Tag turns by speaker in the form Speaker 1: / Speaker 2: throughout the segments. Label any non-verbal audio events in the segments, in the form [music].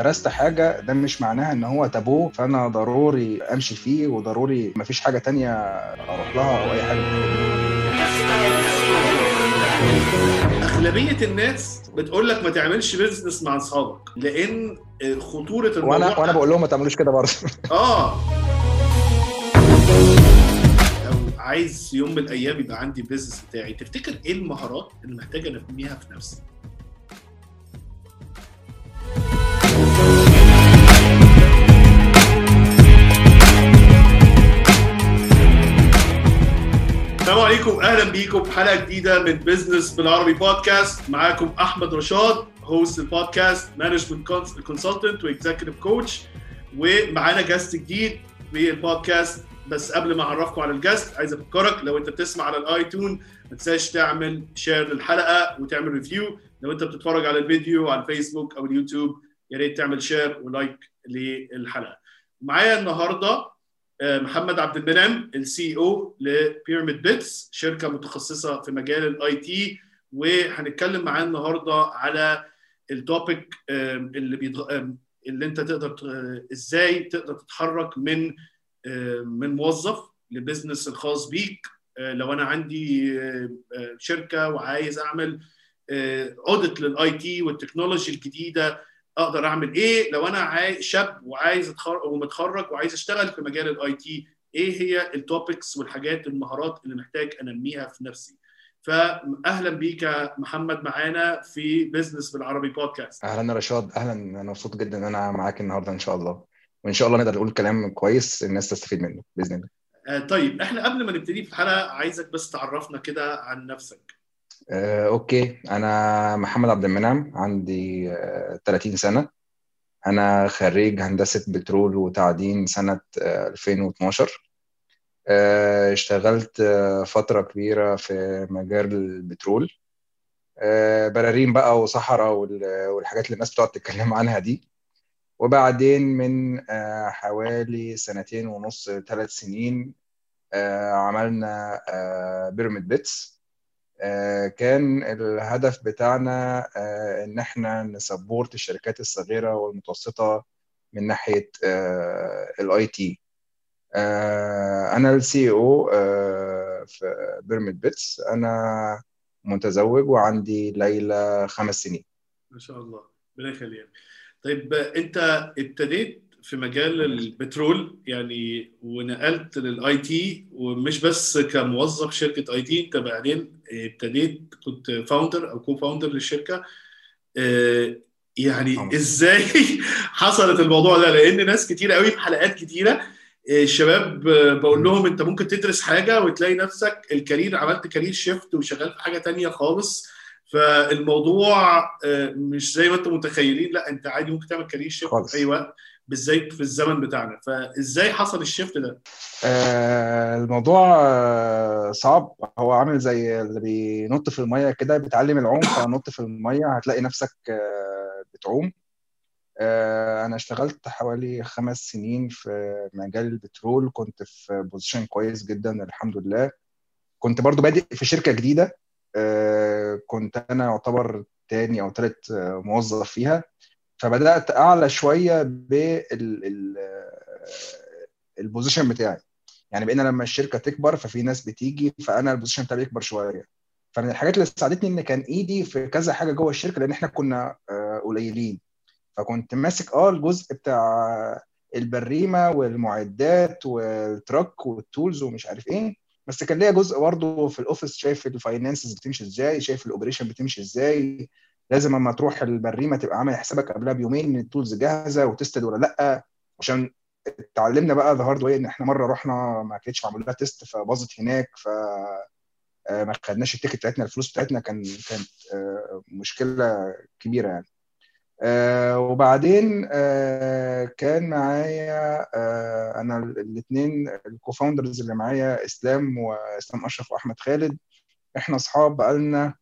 Speaker 1: درست حاجة ده مش معناها إن هو تابوه فأنا ضروري أمشي فيه وضروري مفيش حاجة تانية أروح لها أو أي حاجة.
Speaker 2: أغلبية الناس بتقول لك ما تعملش business مع أصحابك لأن خطورة الموضوع
Speaker 1: وأنا وأنا بقول لهم ما تعملوش كده برضه. [laughs]
Speaker 2: آه. لو عايز يوم من الأيام يبقى عندي business بتاعي تفتكر إيه المهارات اللي محتاج انميها في نفسي؟ السلام عليكم أهلا بيكم في حلقة جديدة من Business بالعربي بودكاست معاكم أحمد رشاد host البودكاست management consultant و executive coach ومعانا guest جديد في البودكاست بس قبل ما أعرفكم على ال guest عايز أفكرك لو أنت بتسمع على ال iTunes ما تنساش تعمل share للحلقة وتعمل review لو أنت بتتفرج على الفيديو على الفيسبوك أو اليوتيوب يا ريت تعمل share و like للحلقة. معايا النهارده محمد عبد المنعم ال CEO ل Pyramid Bits شركة متخصصة في مجال ال IT وهنتكلم معاه النهارده على ال topic اللي بيضغ... اللي انت تقدر إزاي تقدر تتحرك من من موظف ل business الخاص بيك. لو أنا عندي شركة وعايز أعمل audit لل IT وال technology الجديدة أقدر اعمل إيه لو أنا عاي... شاب وعايز اتخرج ومتخرج وعايز اشتغل في مجال ال IT إيه هي ال topics والحاجات المهارات اللي محتاج انميها في نفسي؟ فاهلا بيك يا محمد معانا في بزنس بالعربي بودكاست
Speaker 1: أهلا رشاد أهلا. أنا مبسوط جدا إن أنا معاك النهارده إن شاء الله. وإن شاء الله نقدر نقول كلام كويس الناس تستفيد منه بإذن الله.
Speaker 2: آه طيب إحنا قبل ما نبتدي في الحلقة عايزك بس تعرفنا كده عن نفسك.
Speaker 1: أوكي. أنا محمد عبد المنعم عندي آه، 30 سنة. أنا خريج هندسة بترول وتعدين سنة آه، 2012 آه، اشتغلت آه، فترة كبيرة في مجال البترول. آه، براريم بقى وصحراء وال- والحاجات اللي الناس بتقعد تتكلم عنها دي. وبعدين من آه، حوالي سنتين ونص ثلاث سنين آه، عملنا بيراميد بيتس آه، كان الهدف بتاعنا آه، إن إحنا ن support الشركات الصغيرة والمتوسطة من ناحية ال IT. أنا ال CEO في Pyramid Bits. أنا متزوج وعندي ليلى خمس سنين.
Speaker 2: ما شاء الله. ربنا يخليك. طيب أنت ابتديت في مجال البترول يعني ونقلت لل IT ومش بس كموظف شركة IT أنت بعدين ابتديت كنت founder أو co-founder للشركة. آه يعني. إزاي [laughs] حصلت الموضوع ده؟ لأن ناس كتير قوي في حلقات كتيرة الشباب بقول لهم أنت ممكن تدرس حاجة وتلاقي نفسك ال career عملت career shift وشغال في حاجة تانية خالص. فالموضوع مش زي ما أنتم متخيلين. لا أنت عادي ممكن تعمل career
Speaker 1: shift.
Speaker 2: في أي وقت. بالذات في الزمن بتاعنا. فإزاي حصل ال shift ده؟
Speaker 1: آه، الموضوع آه، صعب. هو عامل زي اللي بينط في المية كده بيتعلم العوم فنط في المية هتلاقي نفسك آه، بتعوم. أنا اشتغلت حوالي خمس سنين في مجال البترول كنت في position كويس جدا الحمد لله. كنت برضو بادئ في شركة جديدة آه، كنت أنا يعتبر تاني أو تالت موظف فيها. فبدأت أعلى شوية بال position بتاعي. يعني بقينا لما الشركة تكبر ففي ناس بتيجي فأنا ال position بتاعي بيكبر شوية. فمن الحاجات اللي ساعدتني إن كان إيدي في كذا حاجة جوه الشركة لأن إحنا كنا آه، قليلين. فكنت ماسك آه الجزء بتاع البريمة والمعدات والتراك وال tools ومش عارف إيه. بس كان ليا جزء برضه في ال office شايف ال finances بتمشي إزاي شايف ال operation بتمشي إزاي. لازم اما تروح البريمة تبقى عامل حسابك قبلها بيومين إن ال tools جاهزة و tested ولا لأ عشان اتعلمنا بقى the hard way إن إحنا مرة رحنا ما كانتش معمول لها test فباظت هناك ف آه، ما خدناش ال ticket بتاعتنا الفلوس بتاعتنا كان كانت آه، مشكلة كبيرة يعني. آه، وبعدين كان معايا أنا الاثنين ال co-founders اللي معايا إسلام وإسلام أشرف وأحمد خالد إحنا أصحاب بقالنا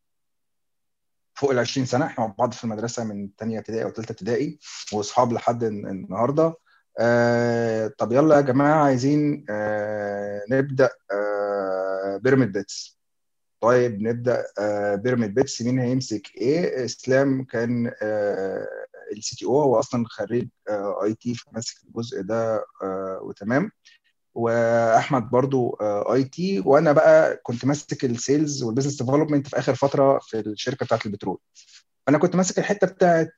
Speaker 1: فوق ال 20 سنة. إحنا مع بعض في المدرسة من ثانية ابتدائي أو ثالثه ابتدائي وأصحاب لحد النهارده. آه طب يلا يا جماعة عايزين آه نبدأ آه Pyramid Bits. طيب نبدأ آه Pyramid Bits. مين هيمسك؟ إيه؟ إسلام كان آه ال CTO هو أصلا خريج IT فماسك الجزء ده وتمام. وأحمد برضو IT. وأنا بقى كنت ماسك ال sales وال business development في آخر فترة في الشركة بتاعت البترول. فانا كنت ماسك الحتة بتاعت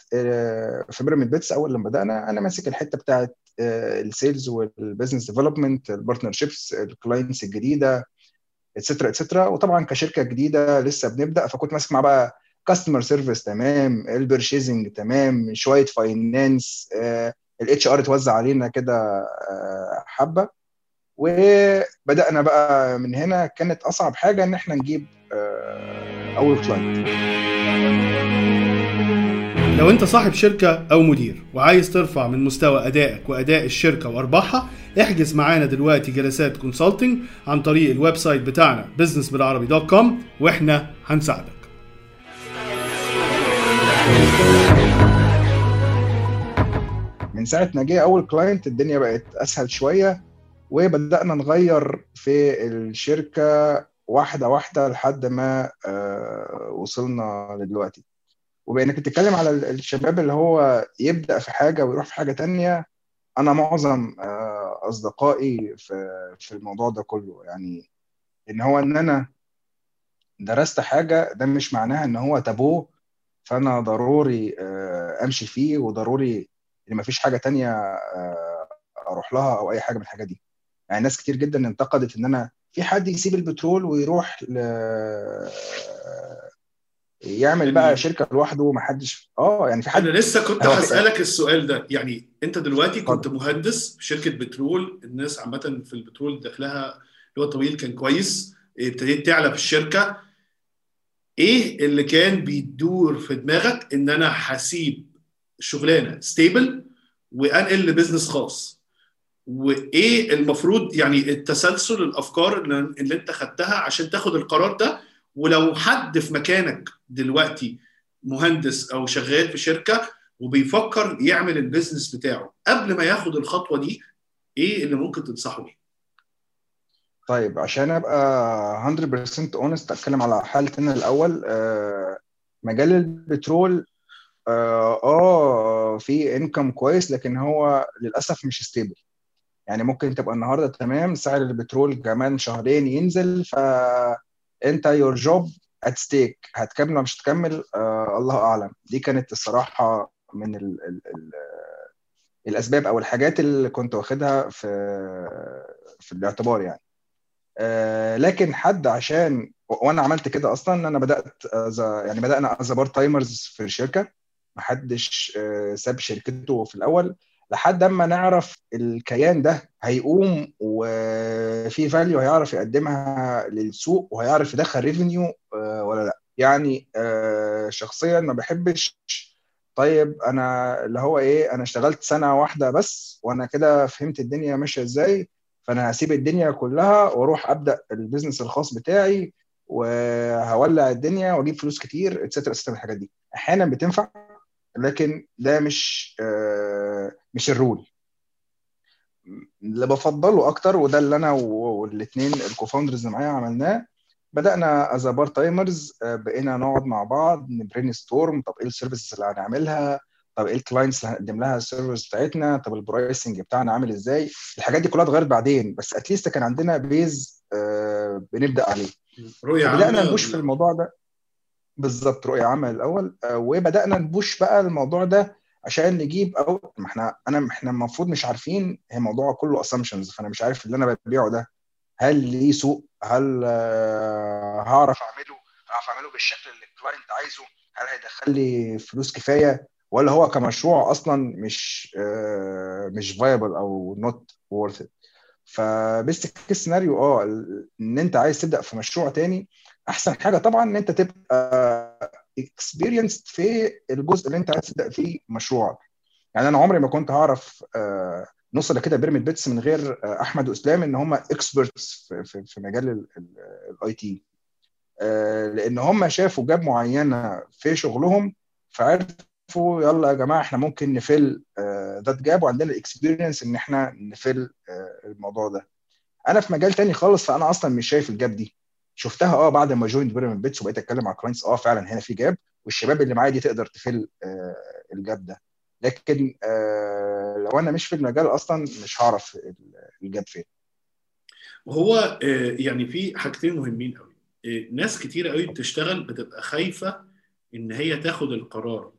Speaker 1: في Pyramid Bits أول لما بدأنا. أنا ماسك الحتة بتاعت السيلز والبزنس ديفلوبمنت البارتنرشيبس الكلاينتس الجديدة etcetera etcetera وطبعا كشركة جديدة لسه بنبدأ فكنت ماسك مع بقى customer service تمام. ال purchasing تمام. شوية finance ال HR اتوزع علينا كده حبة. وبدأنا بقى من هنا. كانت أصعب حاجة إن إحنا نجيب أول client
Speaker 2: لو أنت صاحب شركة أو مدير وعايز ترفع من مستوى أدائك وأداء الشركة وأرباحها احجز معانا دلوقتي جلسات consulting عن طريق ال website بتاعنا business بالعربي dot com وإحنا هنساعدك.
Speaker 1: من ساعة ما جه أول كلاينت الدنيا بقت أسهل شوية. وبدأنا نغير في الشركة واحدة واحدة لحد ما وصلنا لدلوقتي. وبإنك بتتكلم على الشباب اللي هو يبدأ في حاجة ويروح في حاجة تانية أنا معظم أصدقائي في في الموضوع ده كله. يعني إن هو إن أنا درست حاجة ده مش معناها إن هو تابوه فأنا ضروري أمشي فيه وضروري إن مفيش حاجة تانية أروح لها أو أي حاجة من الحاجات دي. يعني ناس كتير جدا انتقدت إن أنا في حد يسيب البترول ويروح ل... يعمل بقى شركة لوحده ومحدش آه يعني في حد
Speaker 2: أنا لسه كنت هسألك السؤال ده. يعني أنت دلوقتي كنت مهندس في شركة بترول. الناس عامة في البترول دخلها اللي هو طويل كان كويس. ابتديت تعلى في الشركة. إيه اللي كان بيدور في دماغك إن أنا هسيب شغلانة stable وأنقل ل business خاص؟ وإيه المفروض يعني التسلسل الأفكار اللي أنت خدتها عشان تاخد القرار ده؟ ولو حد في مكانك دلوقتي مهندس أو شغال في شركة وبيفكر يعمل ال business بتاعه قبل ما ياخد الخطوة دي إيه اللي ممكن تنصحه؟ بيه؟
Speaker 1: طيب عشان أبقى 100% honest أتكلم على حالتنا الأول. آه مجال البترول آه, آه في income كويس لكن هو للأسف مش stable يعني ممكن تبقى النهارده تمام سعر البترول كمان شهرين ينزل فانت your job at stake هتكمل ولا مش هتكمل؟ آه الله أعلم. دي كانت الصراحة من ال ال ال الأسباب أو الحاجات اللي كنت واخدها في في الاعتبار يعني. آه لكن حد عشان وأنا عملت كده أصلا أنا بدأت يعني بدأنا as part-timers في الشركة. محدش آه ساب شركته في الأول. لحد أما نعرف الكيان ده هيقوم وفي value هيعرف يقدمها للسوق وهيعرف يدخل revenue ولا لأ. يعني شخصيا ما بحبش. طيب أنا اللي هو إيه أنا اشتغلت سنة واحدة بس وأنا كده فهمت الدنيا ماشية إزاي فأنا هسيب الدنيا كلها وأروح أبدأ ال business الخاص بتاعي وهولع الدنيا وأجيب فلوس كتير etcetera etcetera الحاجات دي. أحيانا بتنفع لكن ده مش آه مش ال rule. اللي بفضله أكتر وده اللي أنا والاثنين ال co-founders اللي معايا عملناه بدأنا as part-timers بقينا نقعد مع بعض ن brainstorm طب إيه ال services اللي هنعملها؟ طب إيه ال clients اللي هنقدم لها ال service بتاعتنا؟ طب ال pricing بتاعنا عامل إزاي؟ الحاجات دي كلها اتغيرت بعدين بس at least كان عندنا base آه بنبدأ عليه.
Speaker 2: رؤية
Speaker 1: بدأنا ن push في الموضوع ده. بالظبط رؤية عامه الأول. وبدأنا ن push بقى الموضوع ده عشان نجيب أو ما إحنا أنا إحنا المفروض مش عارفين هي موضوع كله assumptions فأنا مش عارف اللي أنا ببيعه ده هل ليه سوق هل هعرف أعمله؟ هعرف أعمله بالشكل اللي ال client عايزه؟ هل هيدخل لي فلوس كفاية؟ ولا هو كمشروع أصلا مش مش viable أو not worth it ف best case scenario آه إن أنت عايز تبدأ في مشروع تاني أحسن حاجة طبعا إن أنت تبقى experienced في الجزء اللي انت عايز تبدا فيه مشروعك. يعني أنا عمري ما كنت هعرف نوصل لكده Pyramid Bits من غير أحمد وإسلام إن هم experts في, مجال ال IT لأن هم شافوا gap معينة في شغلهم فعرفوا يلا يا جماعة إحنا ممكن ن fill that gap وعندنا ال experience إن إحنا ن fill الموضوع ده. أنا في مجال تاني خالص فأنا أصلا مش شايف ال gap دي. شفتها آه بعد ما joined Pyramid Bits وبقيت اتكلم مع clients آه فعلا هنا في gap والشباب اللي معايا دي تقدر ت fill آه ال gap ده. لكن آه لو أنا مش في المجال أصلا مش هعرف ال gap فين.
Speaker 2: وهو يعني في حاجتين مهمين قوي ناس كتير قوي بتشتغل بتبقى خايفة إن هي تاخد القرار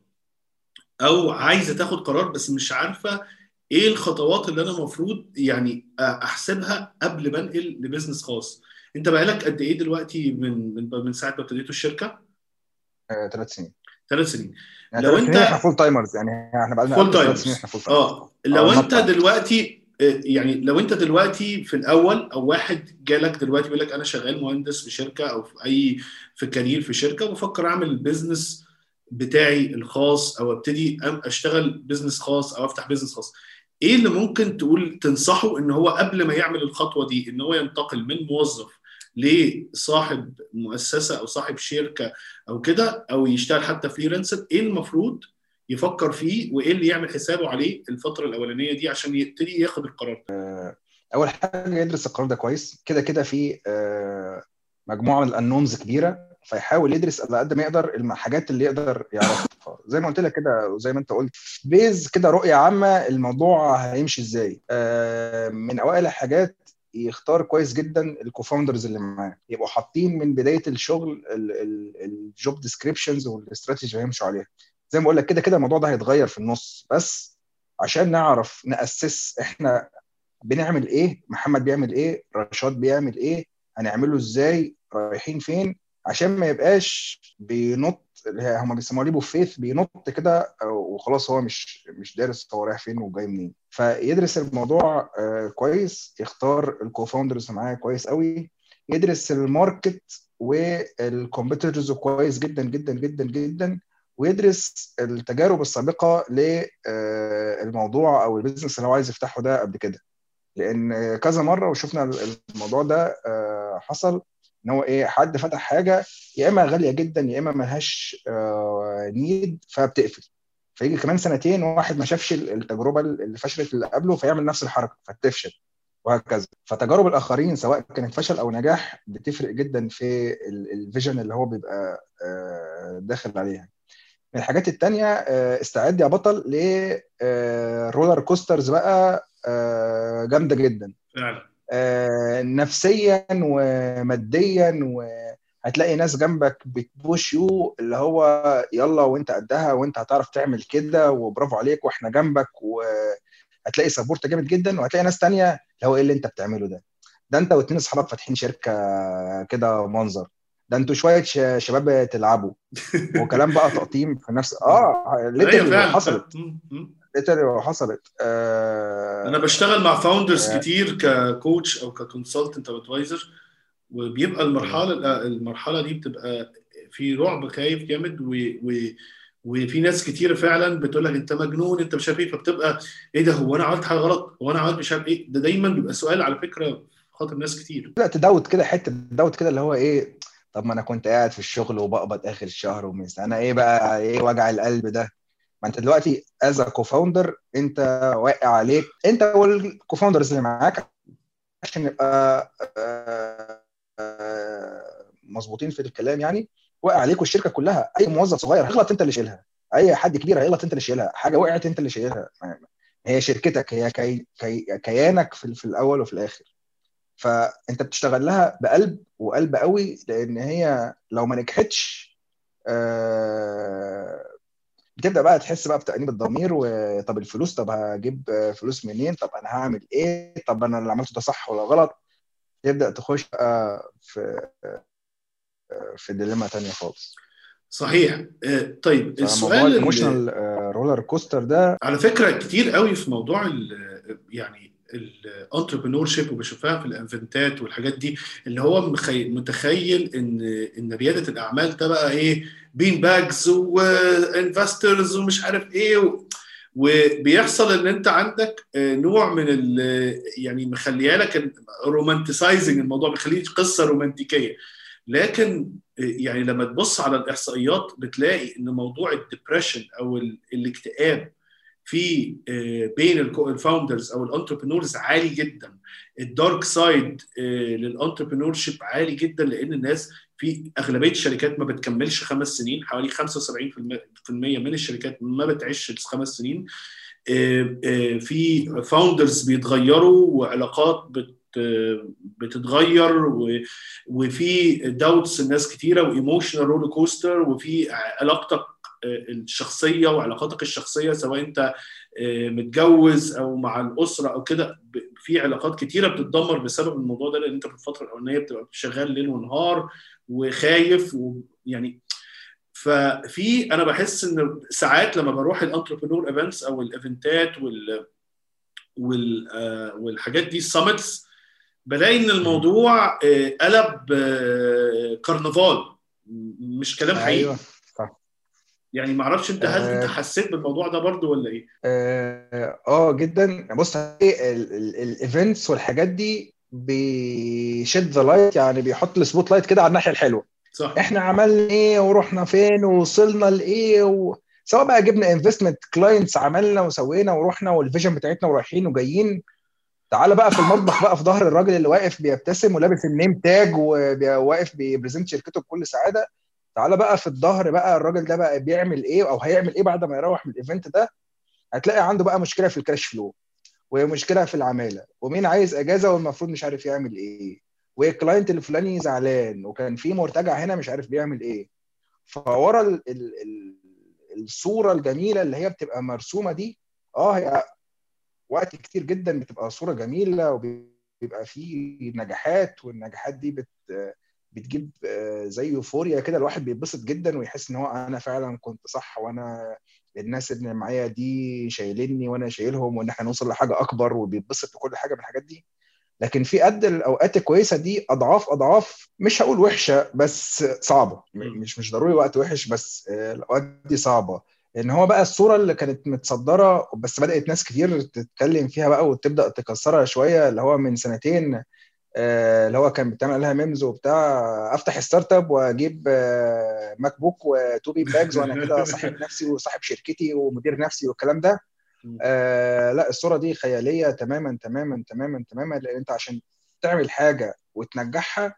Speaker 2: أو عايزة تاخد قرار بس مش عارفة إيه الخطوات اللي أنا المفروض يعني أحسبها قبل ما أنقل ل business خاص. انت بقالك قد إيه دلوقتي من من من ساعة ما ابتديتوا الشركة؟
Speaker 1: ثلاث آه، سنين.
Speaker 2: ثلاث سنين.
Speaker 1: يعني لو انت إحنا full-timers يعني إحنا بقالنا
Speaker 2: full-timers إحنا full-timers آه لو آه انت دلوقتي يعني لو انت دلوقتي في الأول أو واحد جالك دلوقتي بيقول لك أنا شغال مهندس في شركة أو في أي في career في شركة وبفكر أعمل ال business بتاعي الخاص أو أبتدي أشتغل business خاص أو أفتح business خاص. إيه اللي ممكن تقول تنصحه إن هو قبل ما يعمل الخطوة دي إن هو ينتقل من موظف لصاحب مؤسسة أو صاحب شركة أو كده أو يشتغل حتى freelancer إيه المفروض يفكر فيه وإيه اللي يعمل حسابه عليه الفترة الأولانية دي عشان يبتدي ياخد القرار
Speaker 1: ده؟ أول حاجة يدرس القرار ده كويس. كده كده في مجموعة من ال unknowns كبيرة فيحاول يدرس على قد ما يقدر الحاجات اللي يقدر يعرفها. [laughs] زي ما قلت لك كده وزي ما أنت قلت base كده رؤية عامة الموضوع هيمشي إزاي. من أوائل الحاجات يختار كويس جدا ال co-founders اللي معاه. يبقوا حاطين من بداية الشغل ال job descriptions والاستراتيجي اللي هيمشوا عليها. زي ما بقول لك كده كده الموضوع ده هيتغير في النص. بس عشان نعرف نأسس إحنا بنعمل إيه محمد بيعمل إيه رشاد بيعمل إيه هنعمله إزاي رايحين فين عشان ما يبقاش بينط هم بيسموها ليه بوفيث بينط كده وخلاص هو مش مش دارس هو رايح فين وجاي منين. فيدرس الموضوع كويس يختار ال co-founders معاه كويس قوي. يدرس ال market وال competitors كويس جدا جدا جدا جدا. ويدرس التجارب السابقة للموضوع أو ال business اللي هو عايز يفتحه ده قبل كده. لأن كذا مرة وشفنا الموضوع ده حصل. إن هو إيه حد فتح حاجة يا إما غالية جدا يا إما ملهاش need فبتقفل. فيجي كمان سنتين واحد ما شافش التجربة اللي فشلت اللي قبله فيعمل نفس الحركة فتفشل وهكذا. فتجارب الآخرين سواء كانت فشل أو نجاح بتفرق جدا في ال vision اللي هو بيبقى داخل عليها. من الحاجات التانية استعد يا بطل ل roller coasters بقى جامدة جدا.
Speaker 2: فعلا.
Speaker 1: نفسيا وماديا وهتلاقي ناس جنبك بت push you اللي هو يلا وانت قدها وانت هتعرف تعمل كده وبرافو عليك وإحنا جنبك وهتلاقي support جامد جدا وهتلاقي ناس تانية اللي هو إيه اللي انت بتعمله ده؟ ده انت واتنين اصحابك فاتحين شركة كده منظر. ده أنتوا شوية شباب تلعبوا. وكلام بقى تقطيم في نفس آه [laughs] literally حصلت. literally حصلت
Speaker 2: آه أنا بشتغل مع founders آه. كتير ك coach أو ك consultant أو advisor وبيبقى المرحلة المرحلة دي بتبقى في رعب خايف جامد و, و وفي ناس كتير فعلا بتقول لك أنت مجنون أنت مش عارف إيه فبتبقى إيه ده هو أنا عملت حاجة غلط؟ هو أنا عملت مش عارف إيه؟ ده دايما بيبقى سؤال على فكرة خاطر ناس كتير.
Speaker 1: لا تدوت كده حتة تدوت كده اللي هو إيه طب ما أنا كنت قاعد في الشغل وبقبض آخر الشهر ومثل أنا إيه بقى إيه وجع القلب ده؟ ما انت دلوقتي as co-founder انت واقع عليك. انت وال co-founders اللي معاك عشان نبقى مظبوطين في الكلام يعني واقع عليكم الشركة كلها. أي موظف صغير هيغلط انت اللي شايلها. أي حد كبير هيغلط انت اللي شايلها. حاجة وقعت انت اللي شايلها. هي شركتك هي كي... كي... كيانك في, في الأول وفي الآخر. فأنت بتشتغل لها بقلب وقلب قوي لأن هي لو ما نجحتش آه بتبدأ بقى تحس بقى بتأنيب الضمير وطب الفلوس طب هجيب فلوس منين؟ طب أنا هعمل إيه؟ طب أنا اللي عملته ده صح ولا غلط؟ تبدأ تخش بقى في في dilemma تانية خالص.
Speaker 2: صحيح. طيب السؤال
Speaker 1: ال emotional roller coaster ده
Speaker 2: على فكرة كتير قوي في موضوع يعني ال entrepreneurship وبشوفها في ال event ات والحاجات دي اللي هو متخيل إن إن ريادة الأعمال ده بقى إيه bean bags و investors ومش عارف إيه. وبيحصل إن أنت عندك نوع من ال يعني مخليه لك romanticizing الموضوع بيخليه قصة رومانتيكية لكن يعني لما تبص على الإحصائيات بتلاقي إن موضوع ال depression أو الاكتئاب في بين ال founders أو ال entrepreneurs عالي جدا. ال dark side لل entrepreneurship عالي جدا لأن الناس في أغلبية الشركات ما بتكملش خمس سنين. حوالي 75% من الشركات ما بتعيش خمس سنين. في founders بيتغيروا وعلاقات بت بتتغير وفي doubts الناس كتيرة و emotional roller coaster وفي علاقتك الشخصية وعلاقاتك الشخصية سواء أنت متجوز أو مع الأسرة أو كده في علاقات كتيرة بتتدمر بسبب الموضوع ده لأن أنت في الفترة الأولانية بتبقى شغال ليل ونهار وخايف ويعني ففي أنا بحس إن ساعات لما بروح ال entrepreneur events أو ال event ات وال وال والحاجات دي ال summits بلاقي إن الموضوع قلب كرنفال مش كلام حقيقي.
Speaker 1: صح
Speaker 2: يعني ما أعرفش انت هل انت حسيت بالموضوع ده برضو ولا إيه؟
Speaker 1: آه, آه جدا. بص ال events والحاجات دي بي shed the light يعني بيحط ال spotlight كده على الناحية الحلوة.
Speaker 2: صح.
Speaker 1: إحنا عملنا إيه ورحنا فين ووصلنا لإيه و... سواء بقى جبنا investment clients عملنا وسوينا ورحنا وال vision بتاعتنا ورايحين وجايين. تعالى بقى في المطبخ بقى في ظهر الراجل اللي واقف بيبتسم ولابس ال name tag وواقف بي present شركته بكل سعادة. تعالى بقى في الظهر بقى الراجل ده بقى بيعمل إيه أو هيعمل إيه بعد ما يروح من ال event ده هتلاقي عنده بقى مشكلة في ال cash flow ومشكله في العمالة. ومين عايز إجازة والمفروض مش عارف يعمل إيه. وال client الفلاني زعلان وكان في مرتجع هنا مش عارف بيعمل إيه. فورا ال ال ال الصورة الجميلة اللي هي بتبقى مرسومة دي آه هي وقت كتير جدا بتبقى صورة جميلة وبيبقى في نجاحات والنجاحات دي بت بتجيب زي يوفوريا كده الواحد بيتبسط جدا ويحس إن هو أنا فعلا كنت صح وأنا الناس اللي معايا دي شايليني وأنا شايلهم وإن إحنا نوصل لحاجة أكبر وبيتبسط بكل حاجة من الحاجات دي. لكن في قد الأوقات الكويسة دي أضعاف أضعاف مش هقول وحشة بس صعبة. مش مش ضروري وقت وحش بس الأوقات دي صعبة. لأن هو بقى الصورة اللي كانت متصدرة بس بدأت ناس كتير تتكلم فيها بقى وتبدأ تكسرها شوية اللي هو من سنتين اللي هو كان بيتعمل عليها memes وبتاع أفتح startup وأجيب MacBook و two bean bags وأنا كده [laughs] صاحب نفسي وصاحب شركتي ومدير نفسي والكلام ده. آه لا الصورة دي خيالية تماما تماما تماما تماما لأن أنت عشان تعمل حاجة وتنجحها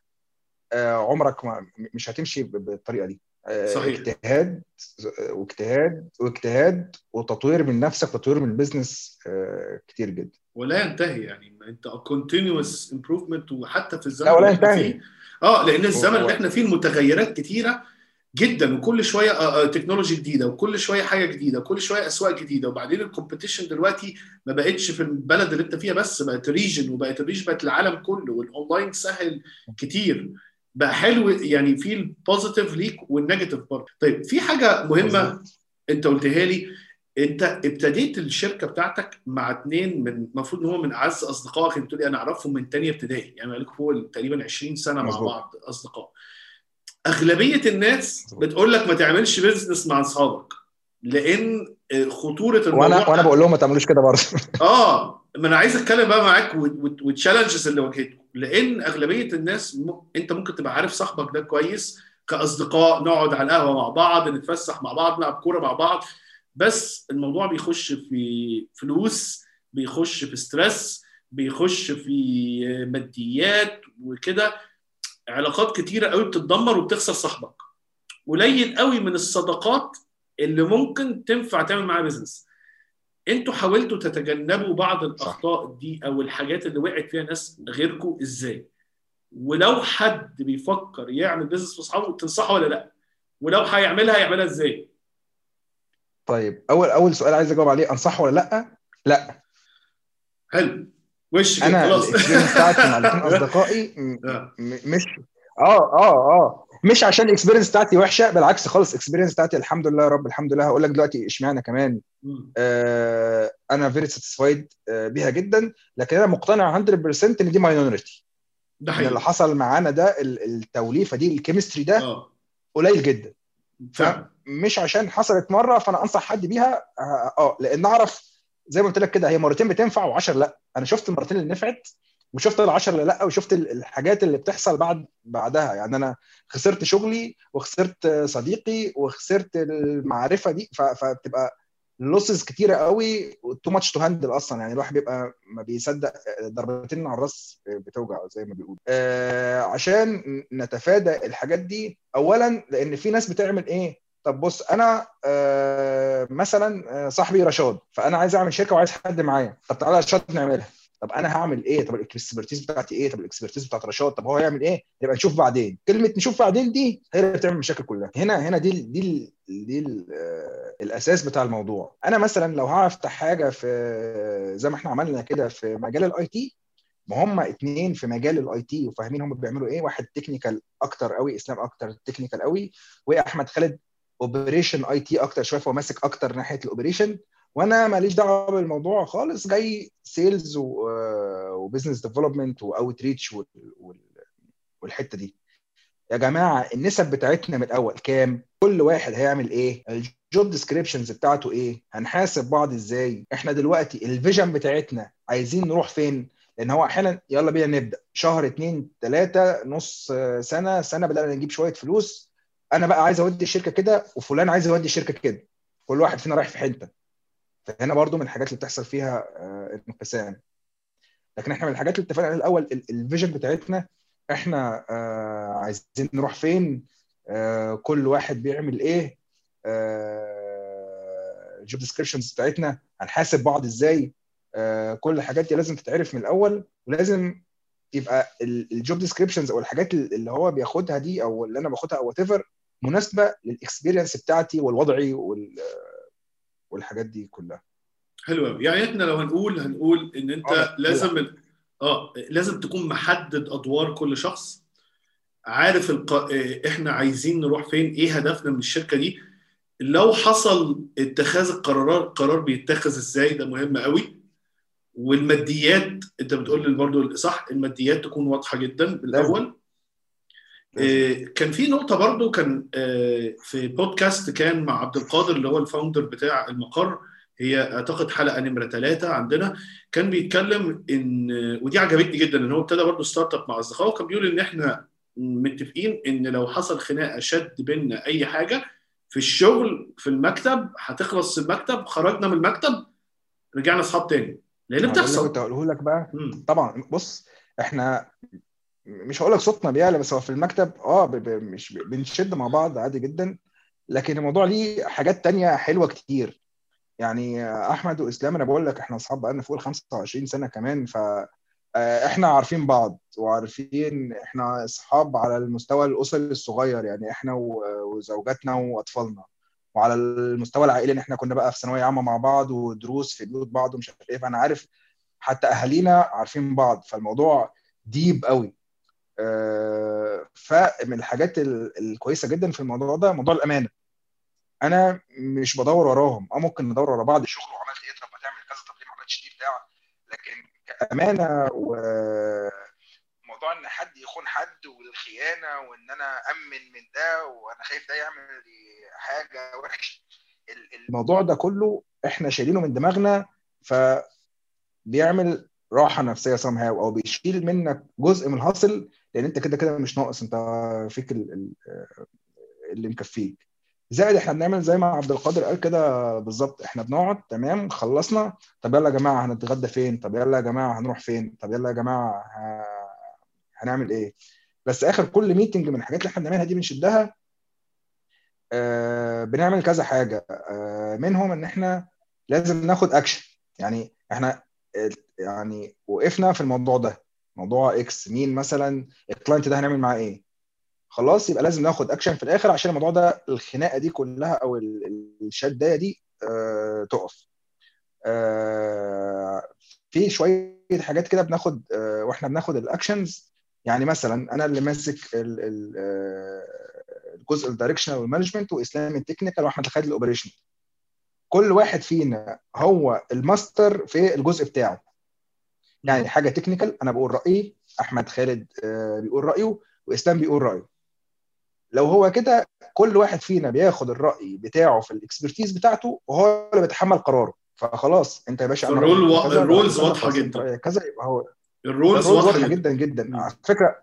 Speaker 1: آه عمرك ما مش هتمشي بالطريقة دي. آه
Speaker 2: صحيح.
Speaker 1: اجتهاد واجتهاد واجتهاد وتطوير من نفسك وتطوير من ال business آه كتير جدا.
Speaker 2: ولا ينتهي يعني. انت continuous improvement وحتى في الزمن
Speaker 1: لا ولا
Speaker 2: اللي إحنا
Speaker 1: ينتهي.
Speaker 2: فيه آه لأن الزمن اللي إحنا فيه المتغيرات كتيرة جدا وكل شوية آه، آه، technology جديدة وكل شوية حاجة جديدة وكل شوية أسواق جديدة وبعدين ال competition دلوقتي ما بقتش في البلد اللي إنت فيها بس بقت region وبقت ال region بقت العالم كله والاونلاين سهل كتير بقى حلو يعني في ال positive ليك وال negative برضه طيب في حاجة
Speaker 1: مهمة.
Speaker 2: أنت قلتها لي انت ابتديت الشركة بتاعتك مع اثنين من المفروض إن هو من أعز أصدقائك. انت لي أنا أعرفهم من تانية ابتدائي. يعني بقالكم فوق تقريبا 20 سنة مع
Speaker 1: مظبوط.
Speaker 2: بعض أصدقاء. أغلبية الناس. بتقول لك ما تعملش business مع أصحابك. لأن خطورة الموضوع
Speaker 1: وأنا وأنا بقول لهم ما تعملوش كده برضه. [laughs]
Speaker 2: آه. ما أنا عايز أتكلم بقى معاك والتشالنجز اللي واجهته لأن أغلبية الناس م... أنت ممكن تبقى عارف صاحبك ده كويس كأصدقاء نقعد على القهوة مع بعض نتفسح مع بعض نلعب كورة مع بعض. بس الموضوع بيخش في فلوس بيخش في ستريس بيخش في ماديات وكده. علاقات كتيرة قوي بتتدمر وبتخسر صاحبك. قليل قوي من الصداقات اللي ممكن تنفع تعمل معاها business أنتوا حاولتوا تتجنبوا بعض الأخطاء دي أو الحاجات اللي وقعت فيها ناس غيركم إزاي؟ ولو حد بيفكر يعمل business في أصحابه تنصحه ولا لأ؟ ولو هيعملها هيعملها إزاي؟
Speaker 1: طيب أول أول سؤال عايز أجاوب عليه أنصحه ولا لأ؟ لأ.
Speaker 2: حلو. وش
Speaker 1: أنا
Speaker 2: خلاص.
Speaker 1: بتاعتي مع الاثنين [laughs] أصدقائي
Speaker 2: آه.
Speaker 1: مش آه آه آه. مش عشان ال experience بتاعتي وحشة بالعكس خالص ال experience بتاعتي الحمد لله يا رب الحمد لله. هقول لك دلوقتي إشمعنى كمان. آه أنا very satisfied بيها جدا لكن أنا مقتنع 100% إن دي minority
Speaker 2: ده
Speaker 1: إن اللي
Speaker 2: حقيقي.
Speaker 1: حصل معانا ده ال- التوليفة دي ال chemistry ده
Speaker 2: آه.
Speaker 1: قليل جدا.
Speaker 2: فعلا.
Speaker 1: مش عشان حصلت مرة فأنا أنصح حد بيها آه آه، لأن أعرف زي ما قلت لك كده هي مرتين بتنفع و10 لأ. أنا شفت المرتين اللي نفعت وشفت ال10 اللي لأ وشفت ال- الحاجات اللي بتحصل بعد بعدها. يعني أنا خسرت شغلي وخسرت صديقي وخسرت المعرفة دي فبتبقى losses كتيرة قوي too much to handle أصلا. يعني الواحد بيبقى ما بيصدق ضربتين على الرأس بتوجع زي ما بيقولوا. آه عشان نتفادى الحاجات دي اولا لأن في ناس بتعمل إيه؟ طب بص أنا آه مثلا آه، صاحبي رشاد فأنا عايز أعمل شركة وعايز حد معايا. طب تعالى رشاد نعملها. طب أنا هعمل إيه؟ طب ال expertise بتاعتي إيه؟ طب ال expertise بتاعت رشاد؟ طب هو هيعمل إيه؟ يبقى نشوف بعدين. كلمة نشوف بعدين دي هي اللي بتعمل مشاكل كلها. هنا هنا دي دي دي آه الأساس بتاع الموضوع. أنا مثلا لو هفتح حاجة في زي ما إحنا عملنا كده في مجال ال IT ما هم اتنين في مجال ال IT وفاهمين هم بيعملوا إيه. واحد technical أكتر قوي إسلام أكتر technical قوي واحمد خالد operation IT أكتر شوية فهو ماسك أكتر ناحية ال operation وأنا ماليش دعوة بالموضوع خالص. جاي sales و business development و outreach والحتة دي. يا جماعة النسب بتاعتنا من الأول كام؟ كل واحد هيعمل إيه؟ ال job descriptions بتاعته إيه؟ هنحاسب بعض إزاي؟ إحنا دلوقتي ال vision بتاعتنا عايزين نروح فين؟ لأن هو أحيانا يلا بينا نبدأ. شهر اتنين تلاتة نص سنة سنة بدأنا نجيب شوية فلوس. أنا بقى عايز اودي الشركة كده وفلان عايز يودي الشركة كده. كل واحد فينا رايح في حتة. فهنا برضو من الحاجات اللي بتحصل فيها انقسام. لكن إحنا من الحاجات اللي اتفقنا عليها الأول ال vision بتاعتنا إحنا عايزين نروح فين كل واحد بيعمل إيه ال job descriptions بتاعتنا هنحاسب بعض إزاي كل الحاجات دي لازم تتعرف من الأول ولازم يبقى ال job descriptions أو الحاجات اللي هو بياخدها دي أو اللي أنا باخدها أو what مناسبة لل experience بتاعتي والوضعي وال والحاجات دي كلها.
Speaker 2: حلو قوي يعني إحنا لو هنقول هنقول إن أنت آه. لازم آه لازم تكون محدد أدوار كل شخص. عارف الق... إحنا عايزين نروح فين إيه هدفنا من الشركة دي. لو حصل اتخاذ القرارات القرار بيتخذ إزاي ده مهم قوي والماديات أنت بتقول لي برضه صح الماديات تكون واضحة جدا بالاول آه كان في نقطة برضو كان آه في بودكاست كان مع عبد القادر اللي هو ال founder بتاع المقر هي أعتقد حلقة نمرة ثلاثة عندنا كان بيتكلم إن ودي عجبتني جدا إن هو ابتدى برضو startup مع أصدقائه وكان بيقول إن إحنا متفقين إن لو حصل خناقة شد بينا أي حاجة في الشغل في المكتب هتخلص المكتب خرجنا من المكتب رجعنا أصحاب تاني. لأن بتحصل.
Speaker 1: كنت هقوله لك بقى. م. طبعا بص إحنا مش هقول لك صوتنا بيعلى بس هو في المكتب آه ب ب مش بنشد مع بعض عادي جدا. لكن الموضوع ليه حاجات تانية حلوة كتير. يعني أحمد وإسلام أنا بقول لك إحنا أصحاب بقالنا فوق ال 25 سنة كمان ف إحنا عارفين بعض وعارفين إحنا أصحاب على المستوى الاسري الصغير يعني إحنا وزوجاتنا وأطفالنا. وعلى المستوى العائلي إن إحنا كنا بقى في ثانوية عامة مع بعض ودروس في بيوت بعض ومش عارف إيه. فأنا عارف حتى أهالينا عارفين بعض فالموضوع ديب قوي فمن الحاجات الكويسة جدا في الموضوع ده موضوع الأمانة. أنا مش بدور وراهم. آه ممكن ندور ورا بعض. الشغل وعملت إيه. طب هتعمل كذا. طب ليه ما عملتش دي بتاع. لكن كأمانة وموضوع إن حد يخون حد والخيانة وإن أنا أمن من ده وأنا خايف ده يعمل حاجة وحشة. الموضوع ده كله إحنا شايلينه من دماغنا. فبيعمل راحة نفسية هاو أو بيشيل منك جزء من الهاصل لأن أنت كده كده مش ناقص أنت فيك اللي مكفيك. زائد إحنا بنعمل زي ما عبد القادر قال كده بالظبط إحنا بنقعد تمام خلصنا. طب يلا يا جماعة هنتغدى فين؟ طب يلا يا جماعة هنروح فين؟ طب يلا يا جماعة هنعمل إيه؟ بس آخر كل meeting من الحاجات اللي إحنا بنعملها دي بنشدها آه بنعمل كذا حاجة. آه منهم إن إحنا لازم ناخد اكشن يعني إحنا يعني وقفنا في الموضوع ده. موضوع X مين مثلا ال client ده هنعمل معاه إيه؟ خلاص يبقى لازم ناخد اكشن في الآخر عشان الموضوع ده الخناقة دي كلها أو الشدايه دي آه تقف. آه في شوية حاجات كده بناخد آه وإحنا بناخد ال actions يعني مثلا أنا اللي ماسك الجزء ال directional وال management واسلام ال technical واحمد خالد ال operation كل واحد فينا هو الماستر في الجزء بتاعه. يعني حاجة technical أنا بقول رأيي أحمد خالد بيقول رأيه وإسلام بيقول رأيه. لو هو كده كل واحد فينا بياخد الرأي بتاعه في ال expertise بتاعته وهو اللي بيتحمل قراره. فخلاص أنت يا باشا
Speaker 2: ال role و... ال roles واضحة جدا.
Speaker 1: كذا يبقى هو.
Speaker 2: ال roles واضحة
Speaker 1: جدا. جدا على فكرة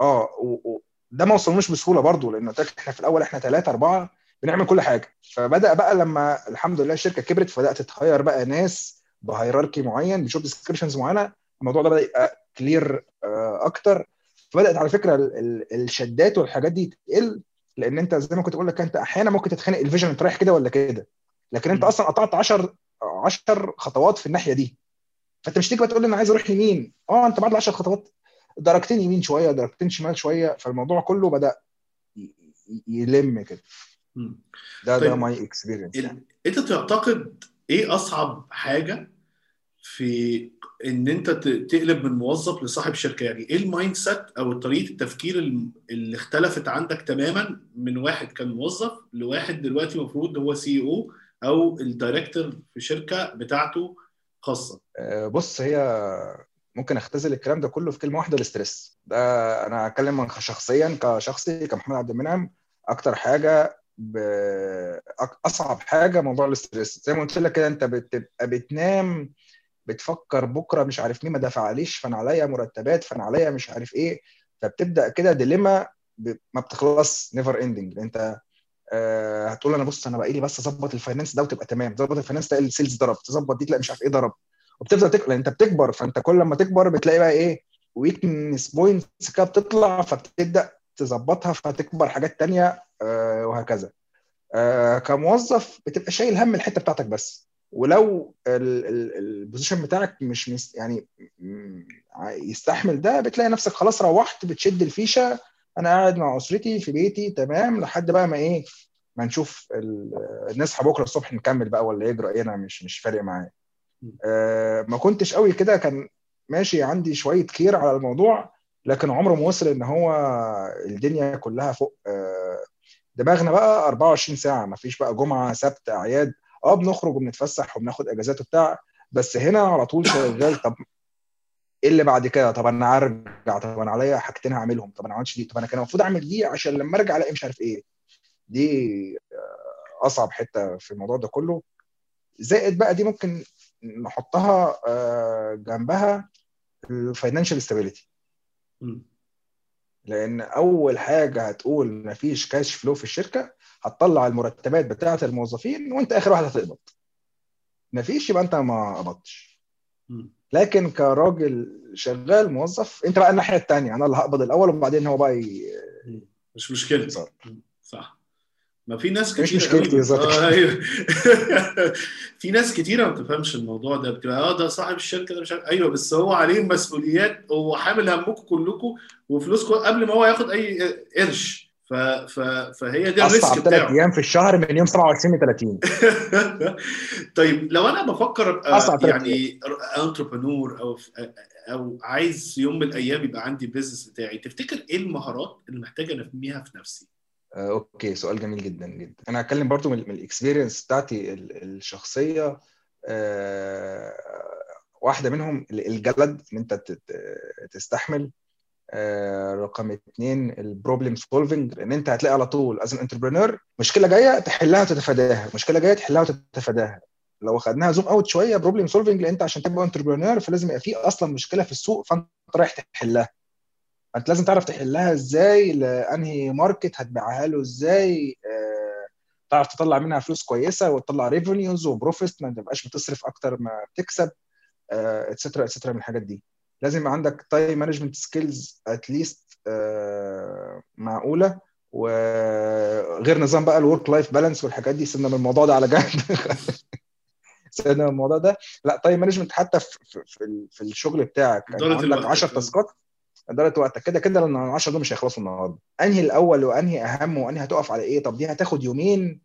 Speaker 1: آه و... و... ده ما وصلناش بسهولة برضو لأن إحنا في الأول إحنا ثلاثة أربعة بنعمل كل حاجة. فبدأ بقى لما الحمد لله الشركة كبرت فبدأت ت hire بقى ناس ب hierarchy معين ب job descriptions معينة الموضوع ده بدأ يبقى clear أكتر فبدأت على فكرة ال- ال- الشدات والحاجات دي تقل لأن أنت زي ما كنت بقول لك أنت أحيانا ممكن تتخانق ال vision أنت رايح كده ولا كده لكن
Speaker 2: أنت.
Speaker 1: أصلا قطعت 10 10 خطوات في الناحية دي فأنت مش تيجي تقول لي أنا عايز أروح يمين آه أنت بعد ال 10 خطوات درجتين يمين شوية درجتين شمال شوية فالموضوع كله بدأ يلم كده. ده ده
Speaker 2: طيب.
Speaker 1: my
Speaker 2: experience أنت تعتقد إيه أصعب حاجة في إن أنت تقلب من موظف لصاحب شركة؟ يعني إيه ال mindset أو طريقة التفكير اللي اختلفت عندك تماما من واحد كان موظف لواحد دلوقتي المفروض هو CEO أو ال director في شركة بتاعته خاصة؟
Speaker 1: آه، بص هي ممكن أختزل الكلام ده كله في كلمة واحدة ال stress ده أنا هتكلم عن شخصيا كشخصي كمحمد عبد المنعم. أكتر حاجة أصعب حاجة موضوع ال stress زي ما قلت لك كده أنت بتبقى بتنام بتفكر بكرة مش عارف مين ما دفعليش فأنا عليا مرتبات فأنا عليا مش عارف إيه. فبتبدأ كده dilemma. ما بتخلص never ending أنت آه، هتقول أنا بص أنا بقى لي بس أظبط ال finance ده وتبقى تمام. ظبط ال finance تلاقي ال sales ضرب. تظبط دي تلاقي مش عارف إيه ضرب. وبتفضل تكبر أنت بتكبر. فأنت كل لما تكبر بتلاقي بقى إيه weakness points كده بتطلع فبتبدأ تظبطها فتكبر حاجات تانية. وهكذا. آه، كموظف بتبقى شايل هم الحتة بتاعتك بس. ولو ال position بتاعك مش يعني يستحمل ده بتلاقي نفسك خلاص روحت بتشد الفيشة أنا قاعد مع أسرتي في بيتي تمام لحد بقى ما إيه ما نشوف نصحى بكرة الصبح نكمل بقى ولا يجرى إيه أنا مش مش فارق معايا. آه، ما كنتش قوي كده كان ماشي عندي شوية كير على الموضوع لكن عمره ما وصل إن هو الدنيا كلها فوق آه، دماغنا بقى 24 ساعة ما فيش بقى جمعة سبت أعياد. آه بنخرج وبنتفسح وبناخد إجازات وبتاع بس هنا على طول شغال. طب إيه اللي بعد كده؟ طب أنا هرجع؟ طب أنا عليا حاجتين هعملهم؟ طب أنا ما عملتش دي؟ طب أنا كان المفروض أعمل دي عشان لما أرجع ألاقي مش عارف إيه؟ دي آه، أصعب حتة في الموضوع ده كله. زائد بقى دي ممكن نحطها آه، جنبها ال financial
Speaker 2: stability.
Speaker 1: لأن أول حاجة هتقول مفيش cash flow في الشركة هتطلع المرتبات بتاعة الموظفين وأنت آخر واحد هتقبض. مفيش يبقى أنت ما قبضتش. لكن كراجل شغال موظف أنت بقى الناحية الثانية أنا اللي هقبض الأول وبعدين هو بقى ي...
Speaker 2: مش.
Speaker 1: صح
Speaker 2: ما في ناس
Speaker 1: مش
Speaker 2: كتير
Speaker 1: مشكلتي
Speaker 2: قوي-
Speaker 1: بالظبط.
Speaker 2: آه، أيوه. [laughs] في ناس كتيرة ما بتفهمش الموضوع ده. بتبقى آه ده صاحب الشركة ده مش عارف أيوه بس هو عليه مسؤوليات. هو حامل همكم كلكم وفلوسكم قبل ما هو ياخد أي قرش. ف... ف... فهي دي الريسك
Speaker 1: أصعب ثلاث
Speaker 2: بتاعه.
Speaker 1: أيام في الشهر من يوم 27 ل 30
Speaker 2: طيب لو أنا بفكر
Speaker 1: أبقى
Speaker 2: يعني entrepreneur أو أو عايز يوم من الأيام يبقى عندي business بتاعي تفتكر إيه المهارات اللي محتاج أنميها في نفسي؟
Speaker 1: آه، okay سؤال جميل جدا جدا. أنا هتكلم برضو من, ال experience بتاعتي ال- الشخصية آه، واحدة منهم ال- الجلد إن أنت تستحمل آه، رقم اثنين ال problem solving لأن أنت هتلاقي على طول as entrepreneur مشكلة جاية تحلها وتتفاداها مشكلة جاية تحلها وتتفاداها. لو خدناها zoom out شوية problem solving لأن أنت عشان تبقى entrepreneur فلازم يبقى في أصلا مشكلة في السوق فأنت رايح تحلها. انت لازم تعرف تحلها إزاي لأنهي market هتبيعها له إزاي آه، تعرف تطلع منها فلوس كويسة وتطلع revenues و profit ما تبقاش بتصرف أكتر ما بتكسب et cetera et cetera من الحاجات دي. لازم يبقى عندك time management skills at least معقولة وغير نظام بقى ال work life balance والحاجات دي. سيبنا من الموضوع ده على جنب. [laughs] سيبنا من الموضوع ده. لا time management حتى في, في, في, ال- في الشغل بتاعك. يعني عندك
Speaker 2: الوقت.
Speaker 1: 10 task ات. اداره وقتك. كده كده لأن ال 10 دول مش هيخلصوا النهارده. أنهي الأول وأنهي أهم وأنهي هتقف على إيه؟ طب دي هتاخد يومين.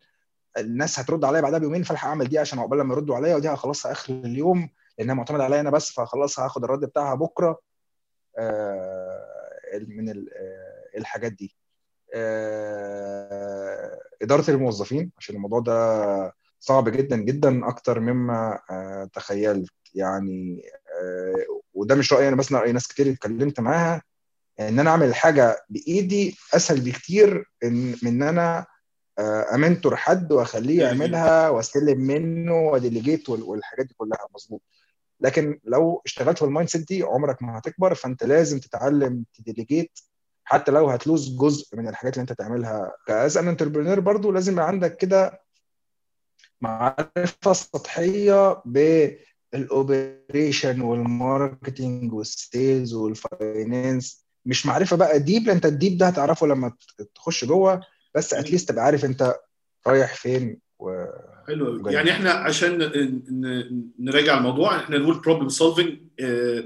Speaker 1: الناس هترد عليا بعدها بيومين فألحق أعمل دي عشان عقبال لما يردوا عليا ودي هخلصها آخر اليوم لأنها معتمدة عليا أنا بس فخلصها هاخد الرد بتاعها بكرة. آه، من آه، الحاجات دي. آه، إدارة الموظفين عشان الموضوع ده صعب جدا جدا أكتر مما تخيلت. يعني وده مش رأيي أنا بس أنا راي ناس كتير اتكلمت معاها إن أنا أعمل حاجة بإيدي أسهل بكتير من ان أنا آه، أ mentor حد وأخليه يعملها وأستلم منه و delegate وال- والحاجات دي كلها. مظبوط. لكن لو اشتغلت في ال mindset دي عمرك ما هتكبر فأنت لازم تتعلم ت delegate حتى لو هت lose جزء من الحاجات اللي أنت تعملها. as an entrepreneur برضو لازم يبقى عندك كده معرفة سطحية بالاوبريشن والماركتنج والسيلز والفاينانس. مش معرفة بقى deep انت ال deep ده هتعرفه لما تخش جوه بس at least تبقى عارف انت رايح فين و...
Speaker 2: حلو يعني إحنا عشان نراجع الموضوع إحنا نقول problem solving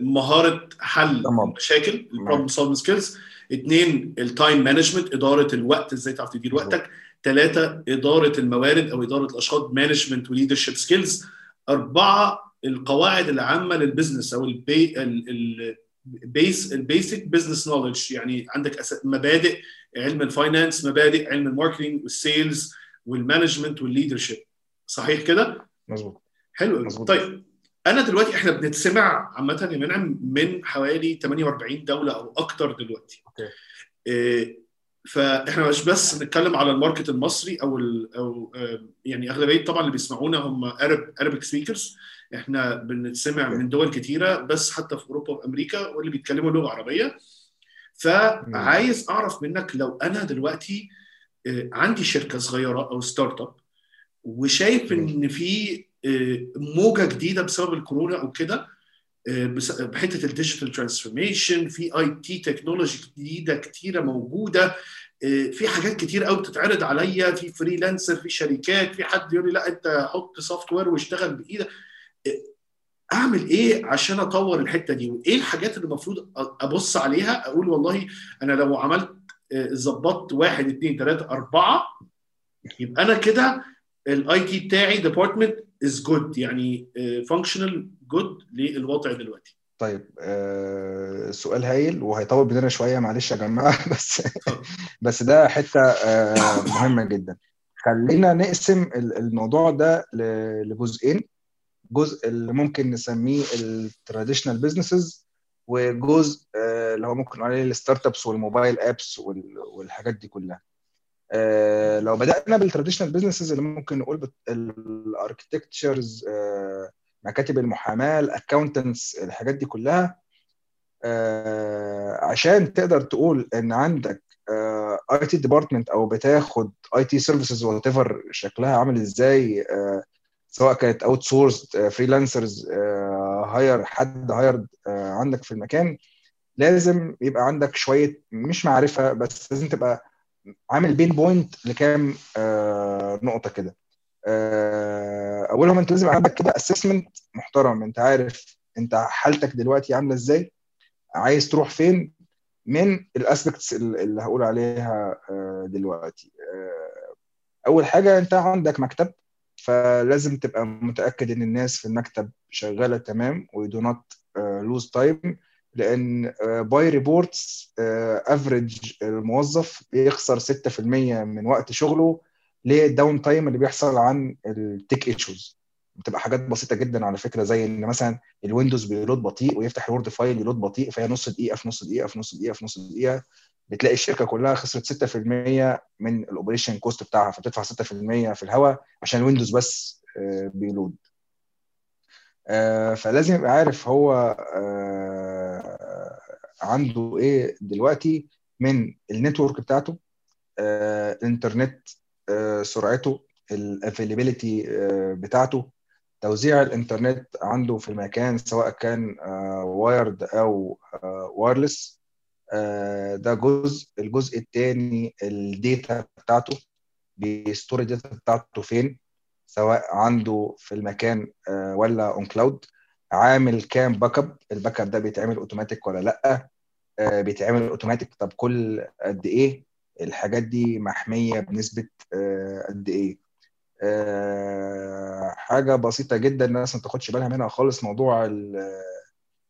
Speaker 2: مهارة حل مشاكل ال problem solving skills اثنين ال time management إدارة الوقت إزاي تعرف تدير وقتك. ثلاثة إدارة الموارد أو إدارة الأشخاص management و leadership skills أربعة القواعد العامة لل business أو ال b- ال bas- ال basic business knowledge يعني عندك مبادئ علم ال finance مبادئ علم الماركتنج والسيلز والمانجمنت والليدرشيب صحيح كده؟
Speaker 1: مظبوط.
Speaker 2: حلو مزبوط. طيب أنا دلوقتي إحنا بنتسمع عامة يا منعم من حوالي 48 دولة أو أكتر دلوقتي.
Speaker 1: okay.
Speaker 2: إيه فإحنا مش بس نتكلم على ال market المصري أو ال أو يعني أغلبية طبعا اللي بيسمعونا هم Arab Arabic speakers إحنا بنتسمع من دول كتيرة بس حتى في أوروبا وامريكا واللي بيتكلموا لغة عربية. فعايز أعرف منك لو أنا دلوقتي عندي شركة صغيرة أو startup وشايف إن في موجة جديدة بسبب الكورونا أو كده بحتة ال digital transformation في IT technology جديدة كتيرة موجودة في حاجات كتير قوي بتتعرض عليا في freelancer في شركات في حد يقول لي لا أنت حط software واشتغل بإيدك. اعمل إيه عشان اطور الحتة دي؟ وايه الحاجات اللي المفروض ابص عليها أقول والله أنا لو عملت ظبطت واحد اثنين ثلاثة اربعة يبقى أنا كده ال IT بتاعي department is good يعني functional good للوضع دلوقتي.
Speaker 1: طيب آه سؤال هايل وهيطول بينا شوية معلش يا جماعة. [laughs] بس بس ده حتة آه مهمة جدا. خلينا نقسم الموضوع ده لجزئين. جزء اللي ممكن نسميه ال traditional businesses وجزء آه اللي هو ممكن نقول عليه ال startups وال mobile apps والحاجات دي كلها. آه لو بدأنا بال traditional businesses اللي ممكن نقول ال architectures آه مكاتب المحاماة ال accountants الحاجات دي كلها عشان تقدر تقول إن عندك IT department أو بتاخد IT services whatever شكلها عامل إزاي سواء كانت outsource freelancers hire حد hired عندك في المكان لازم يبقى عندك شوية مش معرفة بس لازم تبقى عامل pinpoint لكام آه نقطة كده. آه أولهم أنت لازم عندك كده assessment محترم. أنت عارف أنت حالتك دلوقتي عاملة إزاي عايز تروح فين من ال aspects اللي هقول عليها آه دلوقتي. آه أول حاجة أنت عندك مكتب. فلازم تبقى متأكد إن الناس في المكتب شغالة تمام و do not lose time لأن by reports average الموظف بيخسر 6% من وقت شغله لل downtime اللي بيحصل عن ال tech issues بتبقى حاجات بسيطة جدا على فكرة زي إن مثلا الويندوز بي load بطيء ويفتح الوورد file ي load بطيء فهي نص دقيقة في نص دقيقة في نص دقيقة في نص دقيقة. بتلاقي الشركة كلها خسرت 6% من ال operation cost بتاعها فبتدفع 6% في الهواء عشان الويندوز بس بي load. فلازم يبقى عارف هو عنده إيه دلوقتي من ال network بتاعته الانترنت سرعته ال availability بتاعته توزيع الانترنت عنده في المكان سواء كان wired أو wireless ده جزء الجزء الثاني ال data بتاعته بي store ال data بتاعته فين؟ سواء عنده في المكان ولا on cloud عامل كام backup ال backup ده بيتعمل اوتوماتيك ولا لأ؟ بيتعمل اوتوماتيك طب كل قد إيه؟ الحاجات دي محمية بنسبة قد إيه؟ حاجة بسيطة جدا الناس ما تاخدش بالها منها خالص موضوع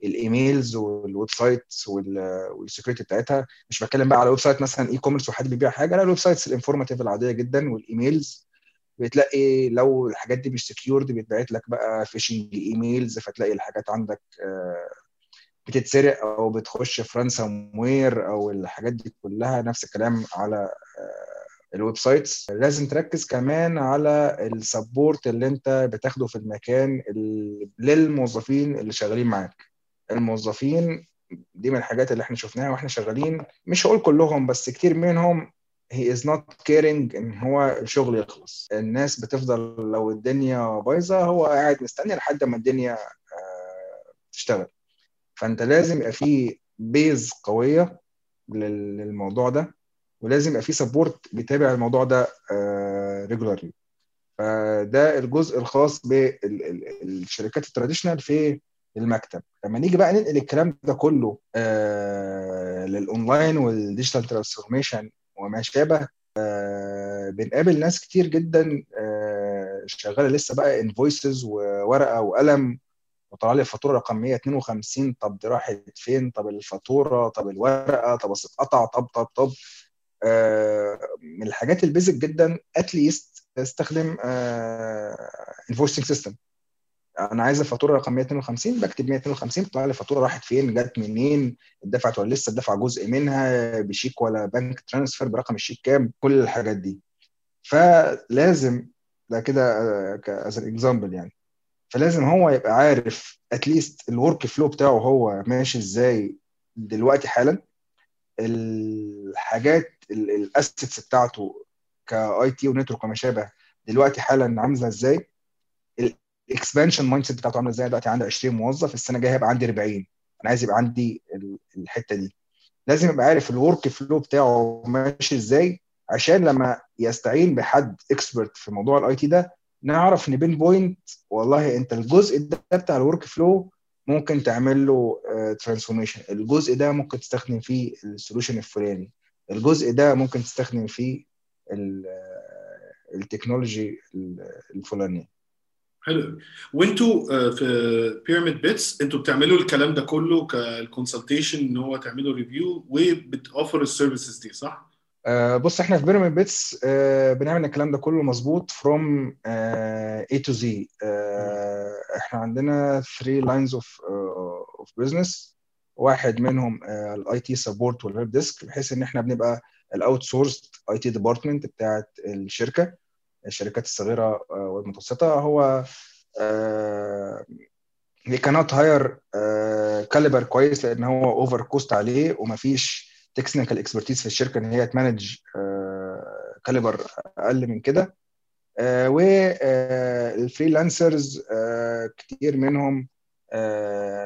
Speaker 1: ال emails وال websites وال security بتاعتها. مش بتكلم بقى على website مثلا e-commerce وحد بيبيع حاجة لا ال websites ال informative العادية جدا وال emails. بتلاقي لو الحاجات دي مش secured بيتبعت لك بقى phishing emails فتلاقي الحاجات عندك بتتسرق أو بتخش في ransomware أو الحاجات دي كلها. نفس الكلام على ال websites. لازم تركز كمان على ال support اللي أنت بتاخده في المكان للموظفين اللي شغالين معاك. الموظفين دي من الحاجات اللي إحنا شفناها وإحنا شغالين. مش هقول كلهم بس كتير منهم he is not caring إن هو الشغل يخلص. الناس بتفضل لو الدنيا بايظة هو قاعد مستني لحد ما الدنيا تشتغل. فأنت لازم يبقى في base قوية للموضوع ده ولازم يبقى في support بيتابع الموضوع ده regularly فده الجزء الخاص بالشركات ال traditional في المكتب. لما نيجي بقى ننقل الكلام ده كله آه لل online وال digital transformation وما شابه آه بنقابل ناس كتير جدا آه شغالة لسه بقى invoices وورقة وقلم وطلع لي فاتوره رقم 152 طب دي راحت فين؟ طب الفاتورة؟ طب الورقة؟ طب أصل اتقطع؟ طب طب طب. آه من الحاجات ال basic جدا at least استخدم invoicing system أنا عايز الفاتوره رقم 152 بكتب 152 بتطلع لي الفاتوره راحت فين جت منين اتدفعت ولا لسه اتدفع جزء منها بشيك ولا bank transfer برقم الشيك كام كل الحاجات دي. فلازم ده كده as example يعني. فلازم هو يبقى عارف at least ال workflow بتاعه هو ماشي إزاي دلوقتي حالا. الحاجات ال assets بتاعته ك IT و network وما شابه دلوقتي حالا عاملة إزاي. ال expansion mindset بتاعته عاملة إزاي؟ دلوقتي عندي 20 موظف السنة الجاية هيبقى عندي 40 أنا عايز يبقى عندي الحتة دي. لازم يبقى عارف ال workflow بتاعه ماشي إزاي عشان لما يستعين بحد expert في موضوع ال IT ده نعرف نبين point والله أنت الجزء ده بتاع ال workflow ممكن تعمل له transformation الجزء ده ممكن تستخدم فيه ال solution الفلاني. الجزء ده ممكن تستخدم فيه ال technology الفلانيه
Speaker 2: حلو. وانتوا في بيراميد بيتس أنتوا بتعملوا الكلام ده كله كال consultation إن هو تعملوا review وبتوفر ال services دي صح؟
Speaker 1: Uh, بص إحنا في بيراميد بيتس uh, بنعمل الكلام ده كله مظبوط uh, A to Z. إحنا عندنا 3 lines of uh, of business. واحد منهم ال IT support وال help desk بحيث إن إحنا بنبقى ال outsource IT department بتاعت الشركة. الشركات الصغيرة والمتوسطة هو we cannot hire caliber كويس لأن هو over cost عليه ومفيش technical expertise في الشركة إن هي ت manage caliber أقل من كده. وال freelancers كتير منهم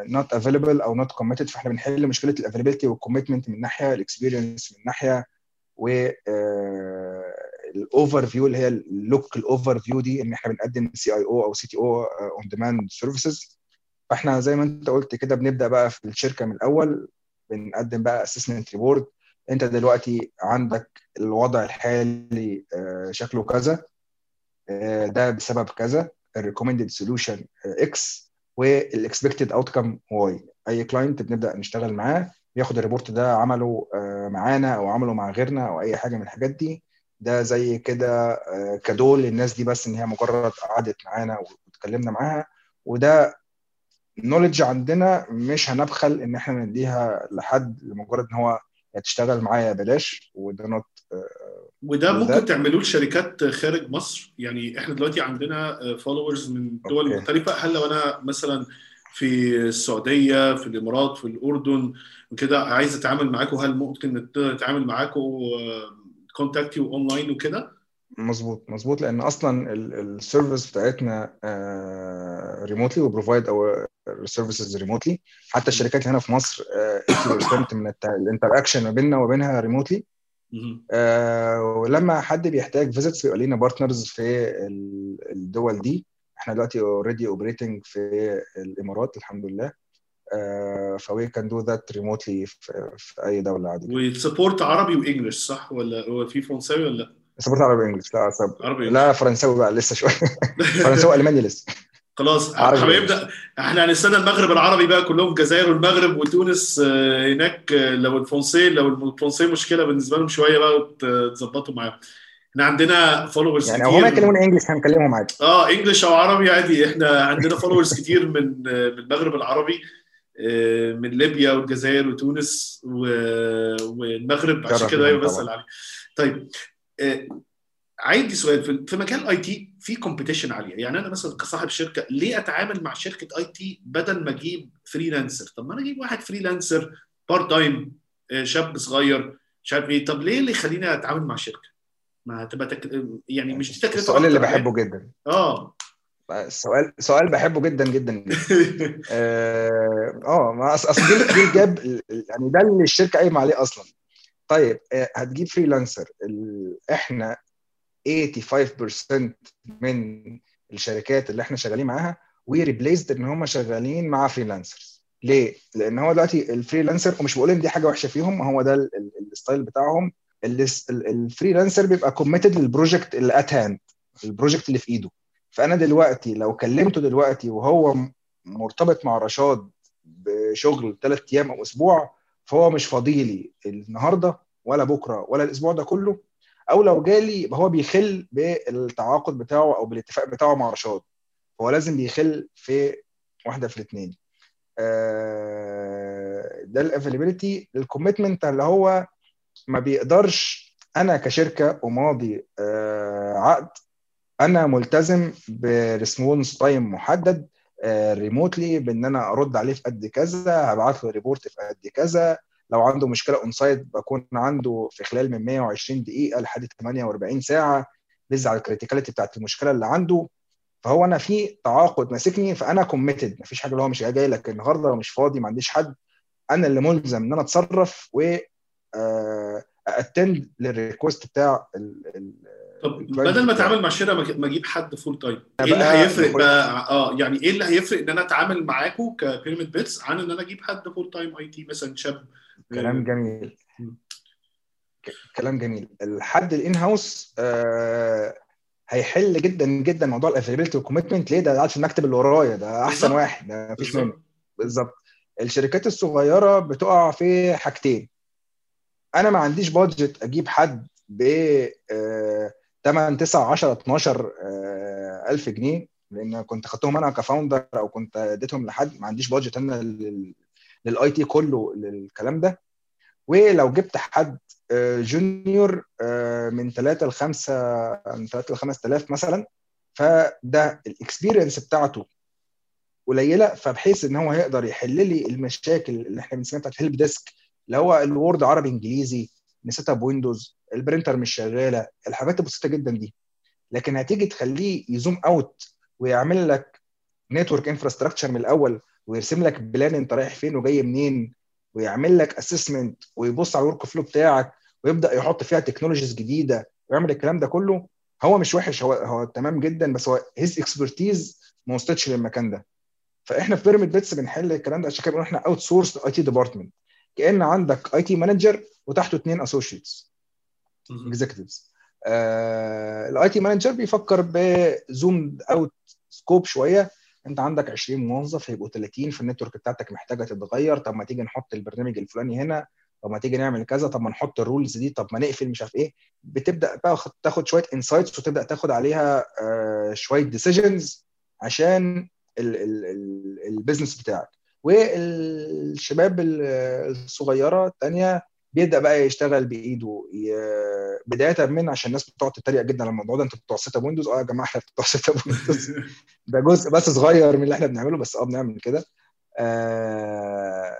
Speaker 1: not available أو not committed فإحنا بنحل مشكلة ال availability وال commitment من ناحية ال experience من ناحية و ال overview اللي هي ال look ال overview دي ان إحنا بنقدم سي اي أو أو سي تي أو اون ديماند سيرفيسز فاحنا زي ما انت قلت كده بنبدأ بقى في الشركة من الأول بنقدم بقى assessment report انت دلوقتي عندك الوضع الحالي شكله كذا ده بسبب كذا ال recommended solution X وال expected outcome Y أي client بنبدأ نشتغل معاه بياخد ال report ده عمله معانا أو عمله مع غيرنا أو أي حاجة من الحاجات دي. ده زي كده ك adol للناس دي بس إن هي مجرد قعدت معانا واتكلمنا معاها وده knowledge عندنا مش هنبخل إن إحنا نديها لحد لمجرد إن هو تشتغل معايا بلاش. وده note
Speaker 2: وده ممكن تعملوه لشركات خارج مصر. يعني إحنا دلوقتي عندنا followers من دول okay. مختلفة. هل لو أنا مثلا في السعودية في الإمارات في الأردن وكده عايز أتعامل معاكم هل ممكن أتعامل معاكم contact ي online وكده؟
Speaker 1: مظبوط مظبوط لأن أصلا ال service بتاعتنا remotely و provide أو ال services remotely حتى الشركات هنا في مصر 80% من ال interaction ما بيننا وبينها remotely ولما حد بيحتاج visits بيبقى لينا partners في الدول دي. إحنا دلوقتي already operating في الإمارات الحمد لله. ف we can do that remotely في أي دولة عاديه
Speaker 2: و support عربي و English صح؟ ولا هو في فرنساوي ولا؟ لا؟
Speaker 1: support عربي English لا سب...
Speaker 2: عربي
Speaker 1: لا فرنساوي بقى لسه شوية. [laughs] فرنساوي ألماني لسه.
Speaker 2: خلاص هنبدا إحنا هنستنى المغرب العربي بقى كلهم الجزائر والمغرب وتونس هناك لو الفرنسي لو الفرنسي مشكلة بالنسبة لهم شوية بقى تظبطوا معاهم. إحنا عندنا followers
Speaker 1: يعني هم يكلمون English هنكلمهم عادي.
Speaker 2: آه English أو عربي عادي. إحنا عندنا followers كتير من من المغرب العربي. من ليبيا والجزائر وتونس والمغرب عشان كده أيوه بسأل عليه. طيب عندي سؤال. في مجال IT في competition عالية. يعني أنا مثلا كصاحب شركة ليه أتعامل مع شركة IT بدل ما أجيب freelancer طب ما أنا أجيب واحد freelancer part time شاب صغير مش عارف إيه. طب ليه اللي يخليني أتعامل مع شركة؟ ما هتبقى تك... يعني مش دي تكلفة
Speaker 1: السؤال اللي بحبه جدا.
Speaker 2: آه.
Speaker 1: السؤال سؤال بحبه جدا جدا جدا. آه ما أصل دي ال gap يعني ده اللي الشركة قايمة عليه أصلا. طيب هتجيب freelancer إحنا 85% من الشركات اللي إحنا شغالين معاها we replaced إن هم شغالين مع freelancers ليه؟ لأن هو دلوقتي ال freelancer ومش بقول ان دي حاجة وحشة فيهم هو ده ال style بتاعهم. ال freelancer بيبقى committed لل project اللي at hand ال project اللي في إيده. فأنا دلوقتي لو كلمته دلوقتي وهو مرتبط مع رشاد بشغل ثلاث أيام أو أسبوع فهو مش فاضي لي النهارده ولا بكرة ولا الأسبوع ده كله أو لو جالي يبقى هو بيخل بالتعاقد بتاعه أو بالاتفاق بتاعه مع رشاد هو لازم بيخل في واحدة في الاثنين ده ال availability ال commitment اللي هو ما بيقدرش أنا كشركة وماضي عقد أنا ملتزم ب response time محدد remotely بإن أنا أرد عليه في قد كذا هبعت له report في قد كذا. لو عنده مشكلة on site بكون عنده في خلال من 120 دقيقة لحد 48 ساعة based على ال criticality بتاعت المشكلة اللي عنده. فهو أنا في تعاقد ماسكني فأنا committed مفيش حاجة اللي هو مش جاي لك النهارده مش فاضي ما عنديش حد أنا اللي ملزم إن أنا أتصرف و attend لل request بتاع
Speaker 2: طب بدل ما أتعامل مع شركه ما أجيب حد full time إيه اللي هيفرق بقى؟ آه يعني إيه اللي هيفرق إن أنا أتعامل معاكم ك Pyramid Bits عن إن أنا أجيب حد full time IT مثلا شاب؟
Speaker 1: كلام جميل. كلام جميل. الحد ال in house آه هيحل جدا جدا موضوع ال availability وال commitment ليه؟ ده قاعد في المكتب اللي ورايا. ده أحسن واحد. ده مفيش منه. بالظبط. الشركات الصغيرة بتقع في حاجتين. أنا ما عنديش budget أجيب حد ب 8 9 10 12 ألف جنيه لأن كنت خدتهم أنا ك founder أو كنت اديتهم لحد ما عنديش budget أنا لل IT كله للكلام ده. ولو جبت حد junior من 3 ل 5 من 3 ل 5000 مثلا فده ال experience بتاعته قليلة فبحيث إن هو هيقدر يحل لي المشاكل اللي إحنا بنسميها بتاعت help desk اللي هو ال Word عربي إنجليزي نـ setup Windows ال printer مش شغالة. الحاجات البسيطة جدا دي. لكن هتيجي تخليه ي zoom out ويعمل لك network infrastructure من الأول ويرسم لك plan أنت رايح فين وجاي منين ويعمل لك assessment ويبص على ال workflow بتاعك ويبدأ يحط فيها technologies جديدة ويعمل الكلام ده كله. هو مش وحش هو هو تمام جدا بس هو his expertise ما وصلتش للمكان ده. فإحنا في Pyramid Bits بنحل الكلام ده عشان كده إحنا outsource IT department كأن عندك IT manager وتحته اثنين associates executives ال IT manager بيفكر ب zoom out scope شوية. انت عندك 20 موظف هيبقوا 30 في ال network بتاعتك محتاجة تتغير. طب ما تيجي نحط البرنامج الفلاني هنا. طب ما تيجي نعمل كذا. طب ما نحط ال rules دي. طب ما نقفل مش عارف إيه. بتبدأ بقى تاخد شوية insights وتبدأ تاخد عليها شوية decisions عشان ال business بتاعك. والشباب الصغيرة الثانية بيبدأ بقى يشتغل بإيده بداية من عشان الناس بتقعد تتريق جدا على الموضوع ده أنتوا بتوع setup Windows آه يا جماعة إحنا بتوع setup Windows [laughs] ده جزء بس صغير من اللي إحنا بنعمله بس آه بنعمل كده. آه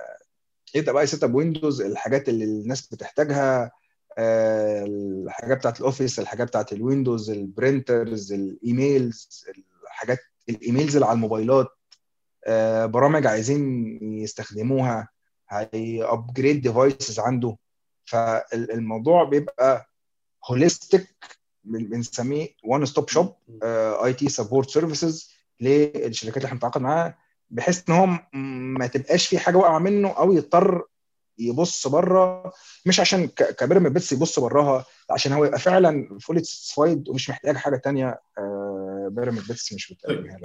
Speaker 1: يبدأ بقى setup Windows الحاجات اللي الناس بتحتاجها آه الحاجات بتاعت ال Office الحاجات بتاعت ال Windows ال printers ال emails الحاجات ال emails اللي على الموبايلات. آه برامج عايزين يستخدموها هي upgrade devices عنده. فالموضوع بيبقى holistic بنسميه one stop shop IT support services للشركات اللي إحنا بنتعاقد معاها بحيث إن هو ما تبقاش في حاجة واقعة منه أو يضطر يبص بره مش عشان ك Pyramid Bits يبص براها عشان هو يبقى فعلا fully satisfied ومش محتاج حاجة ثانية Pyramid Bits مش بتقدمها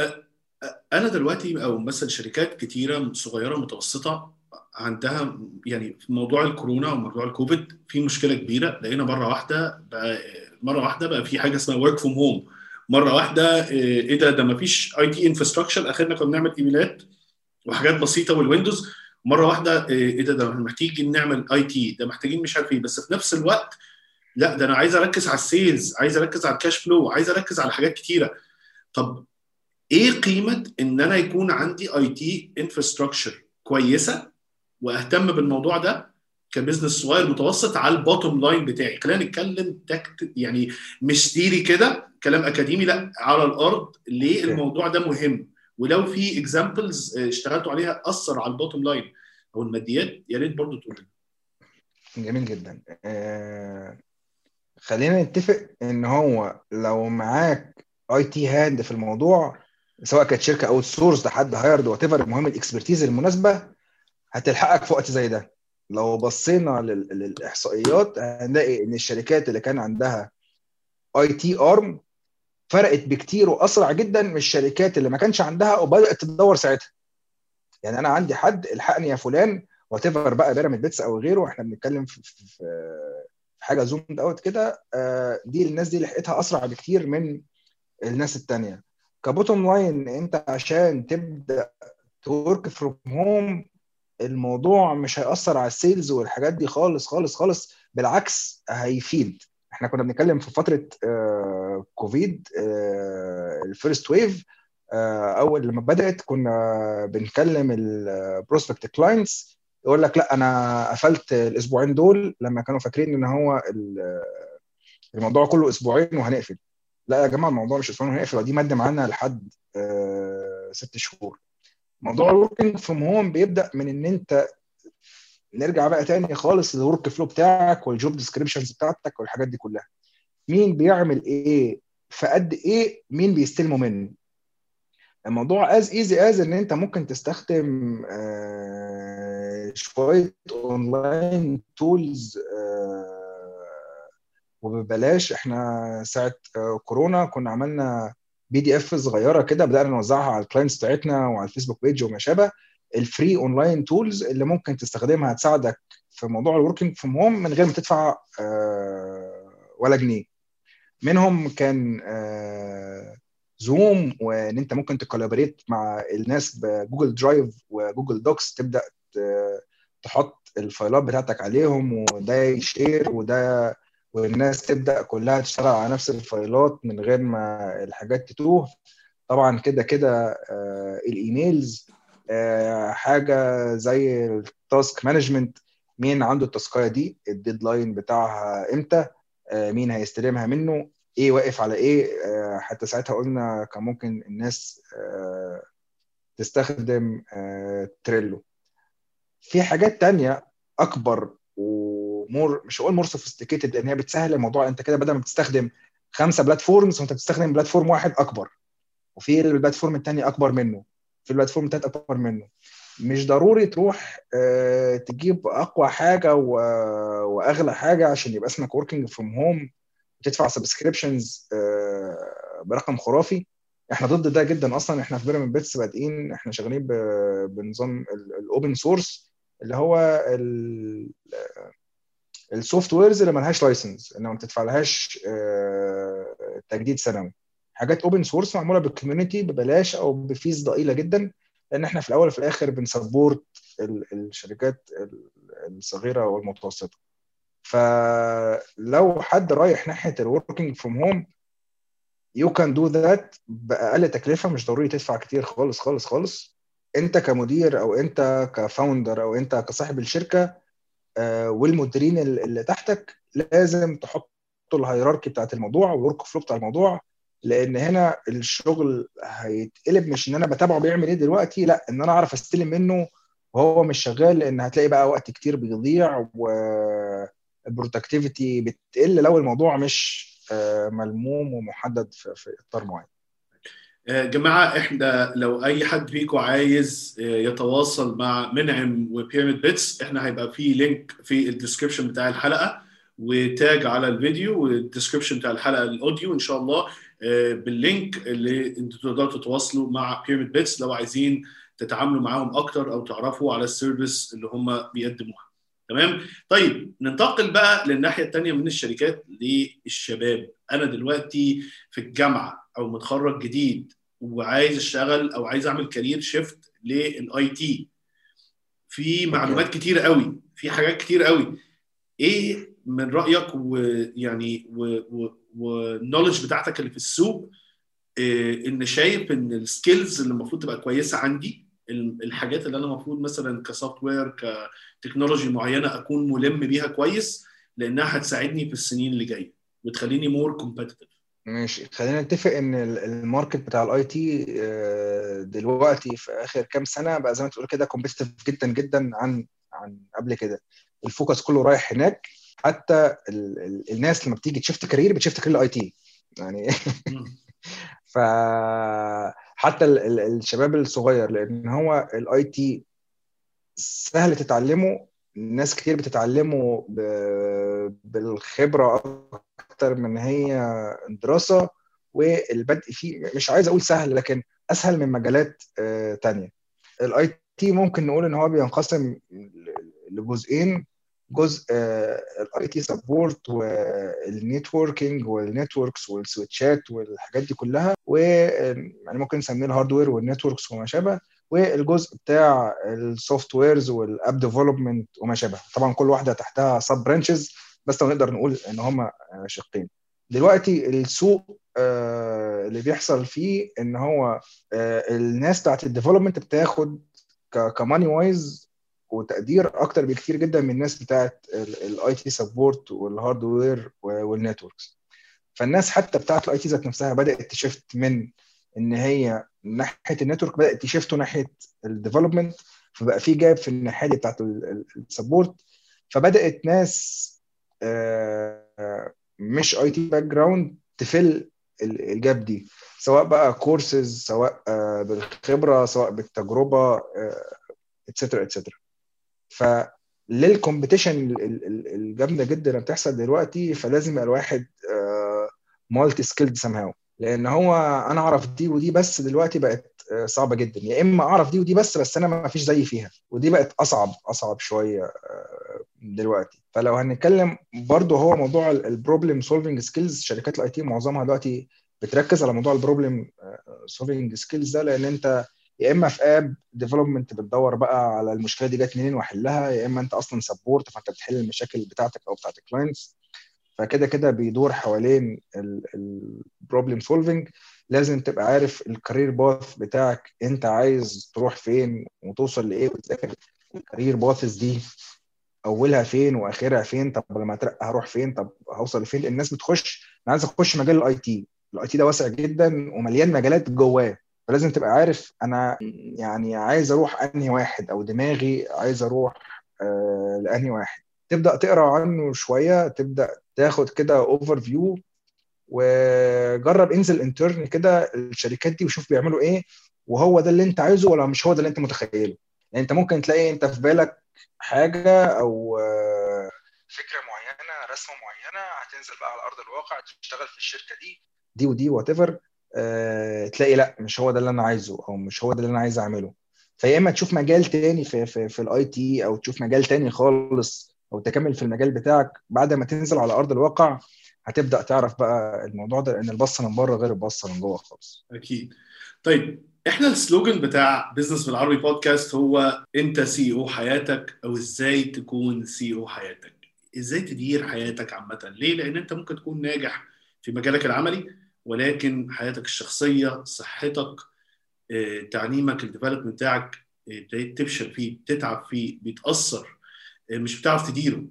Speaker 2: أنا دلوقتي أو مثلا شركات كتيرة صغيرة متوسطة عندها يعني في موضوع الكورونا وموضوع الكوفيد في مشكلة كبيرة. لقينا مرة واحدة بقى مرة واحدة بقى في حاجة اسمها work from home مرة واحدة إيه ده؟ ده ما فيش IT infrastructure اخرنا كنا بنعمل إيميلات وحاجات بسيطة وال Windows مرة واحدة إيه ده؟ ده محتاجين نعمل IT ده محتاجين مش عارف إيه. بس في نفس الوقت لا ده أنا عايز أركز على ال sales عايز أركز على ال cash flow عايز أركز على حاجات كتيرة. طب إيه قيمة إن أنا يكون عندي IT infrastructure كويسة واهتم بالموضوع ده ك business صغير متوسط على ال bottom line بتاعي. خلينا نتكلم تكت يعني مش theory كده كلام أكاديمي لا على الأرض ليه الموضوع ده مهم. ولو في examples اشتغلتوا عليها أثر على ال bottom line أو الماديات يا ريت برضه تقول
Speaker 1: جميل جدا. آه خلينا نتفق إن هو لو معاك IT hand في الموضوع سواء كانت شركة outsource لحد hired whatever المهم ال expertise المناسبة هتلحقك في وقت زي ده. لو بصينا للإحصائيات هنلاقي إن الشركات اللي كان عندها IT arm فرقت بكتير وأسرع جدا من الشركات اللي ما كانش عندها وبدأت تدور ساعتها. يعني أنا عندي حد الحقني يا فلان what بقى Pyramid Bits أو غيره إحنا بنتكلم في, حاجة zoom out كده دي الناس دي لحقتها أسرع بكتير من الناس التانية. ك bottom line أنت عشان تبدأ ت work from home الموضوع مش هيأثر على ال sales والحاجات دي خالص خالص خالص بالعكس هيفيد. إحنا كنا بنتكلم في فترة آه كوفيد آه ال first wave آه أول لما بدأت كنا بنكلم ال prospect clients يقول لك لا أنا قفلت الأسبوعين دول لما كانوا فاكرين إن هو الموضوع كله أسبوعين وهنقفل. لا يا جماعة الموضوع مش أسبوعين وهنقفل ودي مادة معانا لحد ست شهور. موضوع ال working from home بيبدأ من إن أنت نرجع بقى تاني خالص لل workflow بتاعك وال job descriptions بتاعتك والحاجات دي كلها. مين بيعمل إيه؟ فقد إيه؟ مين بيستلموا منه؟ الموضوع as easy as إن أنت ممكن تستخدم آه شوية online tools آه وببلاش. إحنا ساعة آه كورونا كنا عملنا PDF صغيرة كده بدأنا نوزعها على ال clients بتاعتنا وعلى ال Facebook page وما شابه. ال free online tools اللي ممكن تستخدمها تساعدك في موضوع ال working from home من غير ما تدفع ولا جنيه. منهم كان Zoom وإن أنت ممكن ت collaborate مع الناس ب Google Drive و Google Docs تبدأ تحط ال fileات بتاعتك عليهم وده يشير وده والناس تبدأ كلها تشتغل على نفس ال fileات من غير ما الحاجات تتوه. طبعا كده كده ال emails حاجة زي ال task management مين عنده ال taskاية دي ال deadline بتاعها إمتى مين هيستلمها منه إيه واقف على إيه حتى ساعتها قلنا كان ممكن الناس تستخدم Trello. في حاجات تانية أكبر و more مش هقول more sophisticated لأن هي بتسهل الموضوع أنت كده بدل ما بتستخدم خمسة platforms وانت بتستخدم platform واحد أكبر وفي ال platform الثاني أكبر منه في ال platform الثالث أكبر منه مش ضروري تروح أه تجيب أقوى حاجة. وأغلى حاجة عشان يبقى اسمك working from home وتدفع subscriptions برقم خرافي إحنا ضد ده جدا أصلا إحنا في Pyramid Bits بادئين إحنا شغالين. بنظام ال open source اللي هو. ال softwares اللي ملهاش license انه ما تدفعلهاش أه تجديد سنوي. حاجات open source معمولة بال community ببلاش أو ب fees ضئيلة جدا لأن إحنا في الأول وفي الآخر بن support الشركات الصغيرة والمتوسطة. فلو حد رايح ناحية ال working from home you can do that بأقل تكلفة مش ضروري تدفع كتير خالص خالص خالص. أنت كمدير أو أنت ك founder أو أنت كصاحب الشركة والمديرين اللي تحتك لازم تحطوا ال hierarchy بتاعت الموضوع وال workflow بتاع الموضوع لأن هنا الشغل هيتقلب مش إن أنا بتابعه بيعمل إيه دلوقتي لأ إن أنا أعرف أستلم منه وهو مش شغال لأن هتلاقي بقى وقت كتير بيضيع وال productivity بتقل لو الموضوع مش ملموم ومحدد في إطار معين.
Speaker 2: جماعة إحنا لو أي حد فيكم عايز يتواصل مع منعم و Pyramid Bits إحنا هيبقى في link في ال description بتاع الحلقة و tag على الفيديو وال description بتاع الحلقة ال audio إن شاء الله بال link اللي أنتوا تقدروا تتواصلوا مع Pyramid Bits لو عايزين تتعاملوا معاهم أكتر أو تعرفوا على ال service اللي هم بيقدموها. تمام؟ طيب ننتقل بقى للناحية الثانية من الشركات للشباب. أنا دلوقتي في الجامعة أو متخرج جديد وعايز أشتغل أو عايز أعمل career shift لل IT في معلومات كتير قوي في حاجات كتير قوي. إيه من رأيك ويعني وال knowledge بتاعتك اللي في السوق إيه، إن شايف إن ال skills اللي المفروض تبقى كويسة عندي الحاجات اللي أنا المفروض مثلا ك software ك technology معينة أكون ملم بيها كويس لأنها هتساعدني في السنين اللي جاية وتخليني more competitive
Speaker 1: ماشي. خلينا نتفق إن ال market بتاع ال IT دلوقتي في آخر كام سنة بقى زي ما تقول كده competitive جدا جدا عن عن قبل كده. ال focus كله رايح هناك. حتى ال ال الناس لما بتيجي ت shift career بت shift career ال IT يعني [laughs] ف حتى الشباب الصغير لأن هو ال IT سهل تتعلمه. ناس كتير بتتعلمه بالخبرة أكتر من هي دراسة والبدء فيه مش عايز أقول سهل لكن أسهل من مجالات تانية. ال IT ممكن نقول إن هو بينقسم لجزئين. جزء الاي تي سبورت والنتوركينج والنتوركس والسويتشات والحاجات دي كلها و يعني ممكن نسميه ال hardware وال networks وما شابه والجزء بتاع ال softwares وال app development وما شابه. طبعا كل واحدة تحتها sub branches بس لو نقدر نقول إن هم شقين. دلوقتي السوق اللي بيحصل فيه إن هو الناس بتاعت ال development بتاخد ك money wise وتقدير أكتر بكتير جدا من الناس بتاعت ال IT support وال hardware وال networks فالناس حتى بتاعت ال IT ذات نفسها بدأت ت shift من إن هي ناحية ال network بدأت ت shift ه ناحية ال development فبقى في gap في الناحية بتاعت ال support فبدأت ناس مش IT background ت fill ال gap دي. سواء بقى كورسز سواء بالخبرة سواء بالتجربة etcetera etcetera فلل competition الجامدة جدا اللي بتحصل دلوقتي فلازم يبقى الواحد multi-skilled somehow لأن هو أنا أعرف دي ودي بس دلوقتي بقت صعبة جدا. يا إما أعرف دي ودي بس بس أنا ما فيش زيي فيها. ودي بقت أصعب أصعب شوية دلوقتي. فلو هنتكلم برضو هو موضوع ال problem solving skills شركات ال IT معظمها دلوقتي بتركز على موضوع ال problem solving skills ده لأن أنت يا إما في app development بتدور بقى على المشكلة دي جت منين واحلها يا إما أنت أصلا support فأنت بتحل المشاكل بتاعتك أو بتاعت ال clients فكده كده بيدور حوالين ال problem solving لازم تبقى عارف ال career path بتاعك أنت عايز تروح فين وتوصل لإيه وتذاكر. ال career paths دي أولها فين وآخرها فين؟ طب لما أترقى هروح فين؟ طب هوصل لفين؟ الناس بتخش أنا عايز أخش مجال ال IT ال IT ده واسع جدا ومليان مجالات جواه. فلازم تبقى عارف أنا يعني عايز أروح أنهي واحد أو دماغي عايز أروح آه لأنهي واحد. تبدأ تقرأ عنه شوية تبدأ تاخد كده overview وجرب انزل intern كده الشركات دي وشوف بيعملوا إيه وهو ده اللي أنت عايزه ولا مش هو ده اللي أنت متخيله. يعني أنت ممكن تلاقي أنت في بالك حاجة أو فكرة معينة رسمة معينة هتنزل بقى على أرض الواقع تشتغل في الشركة دي دي ودي whatever أه تلاقي لأ مش هو ده اللي أنا عايزه أو مش هو ده اللي أنا عايز أعمله. فيا إما تشوف مجال تاني في في, في ال IT أو تشوف مجال تاني خالص أو تكمل في المجال بتاعك بعد ما تنزل على أرض الواقع هتبدأ تعرف بقى الموضوع ده لأن البصة من بره غير البصة من جوه خالص.
Speaker 2: أكيد. طيب إحنا ال slogan بتاع بزنس بالعربي بودكاست هو أنت CEO حياتك أو إزاي تكون CEO حياتك؟ إزاي تدير حياتك عامة؟ ليه؟ لأن أنت ممكن تكون ناجح في مجالك العملي ولكن حياتك الشخصية صحتك تعليمك ال development بتاعك تفشل فيه بتتعب فيه بيتأثر مش بتعرف تديره.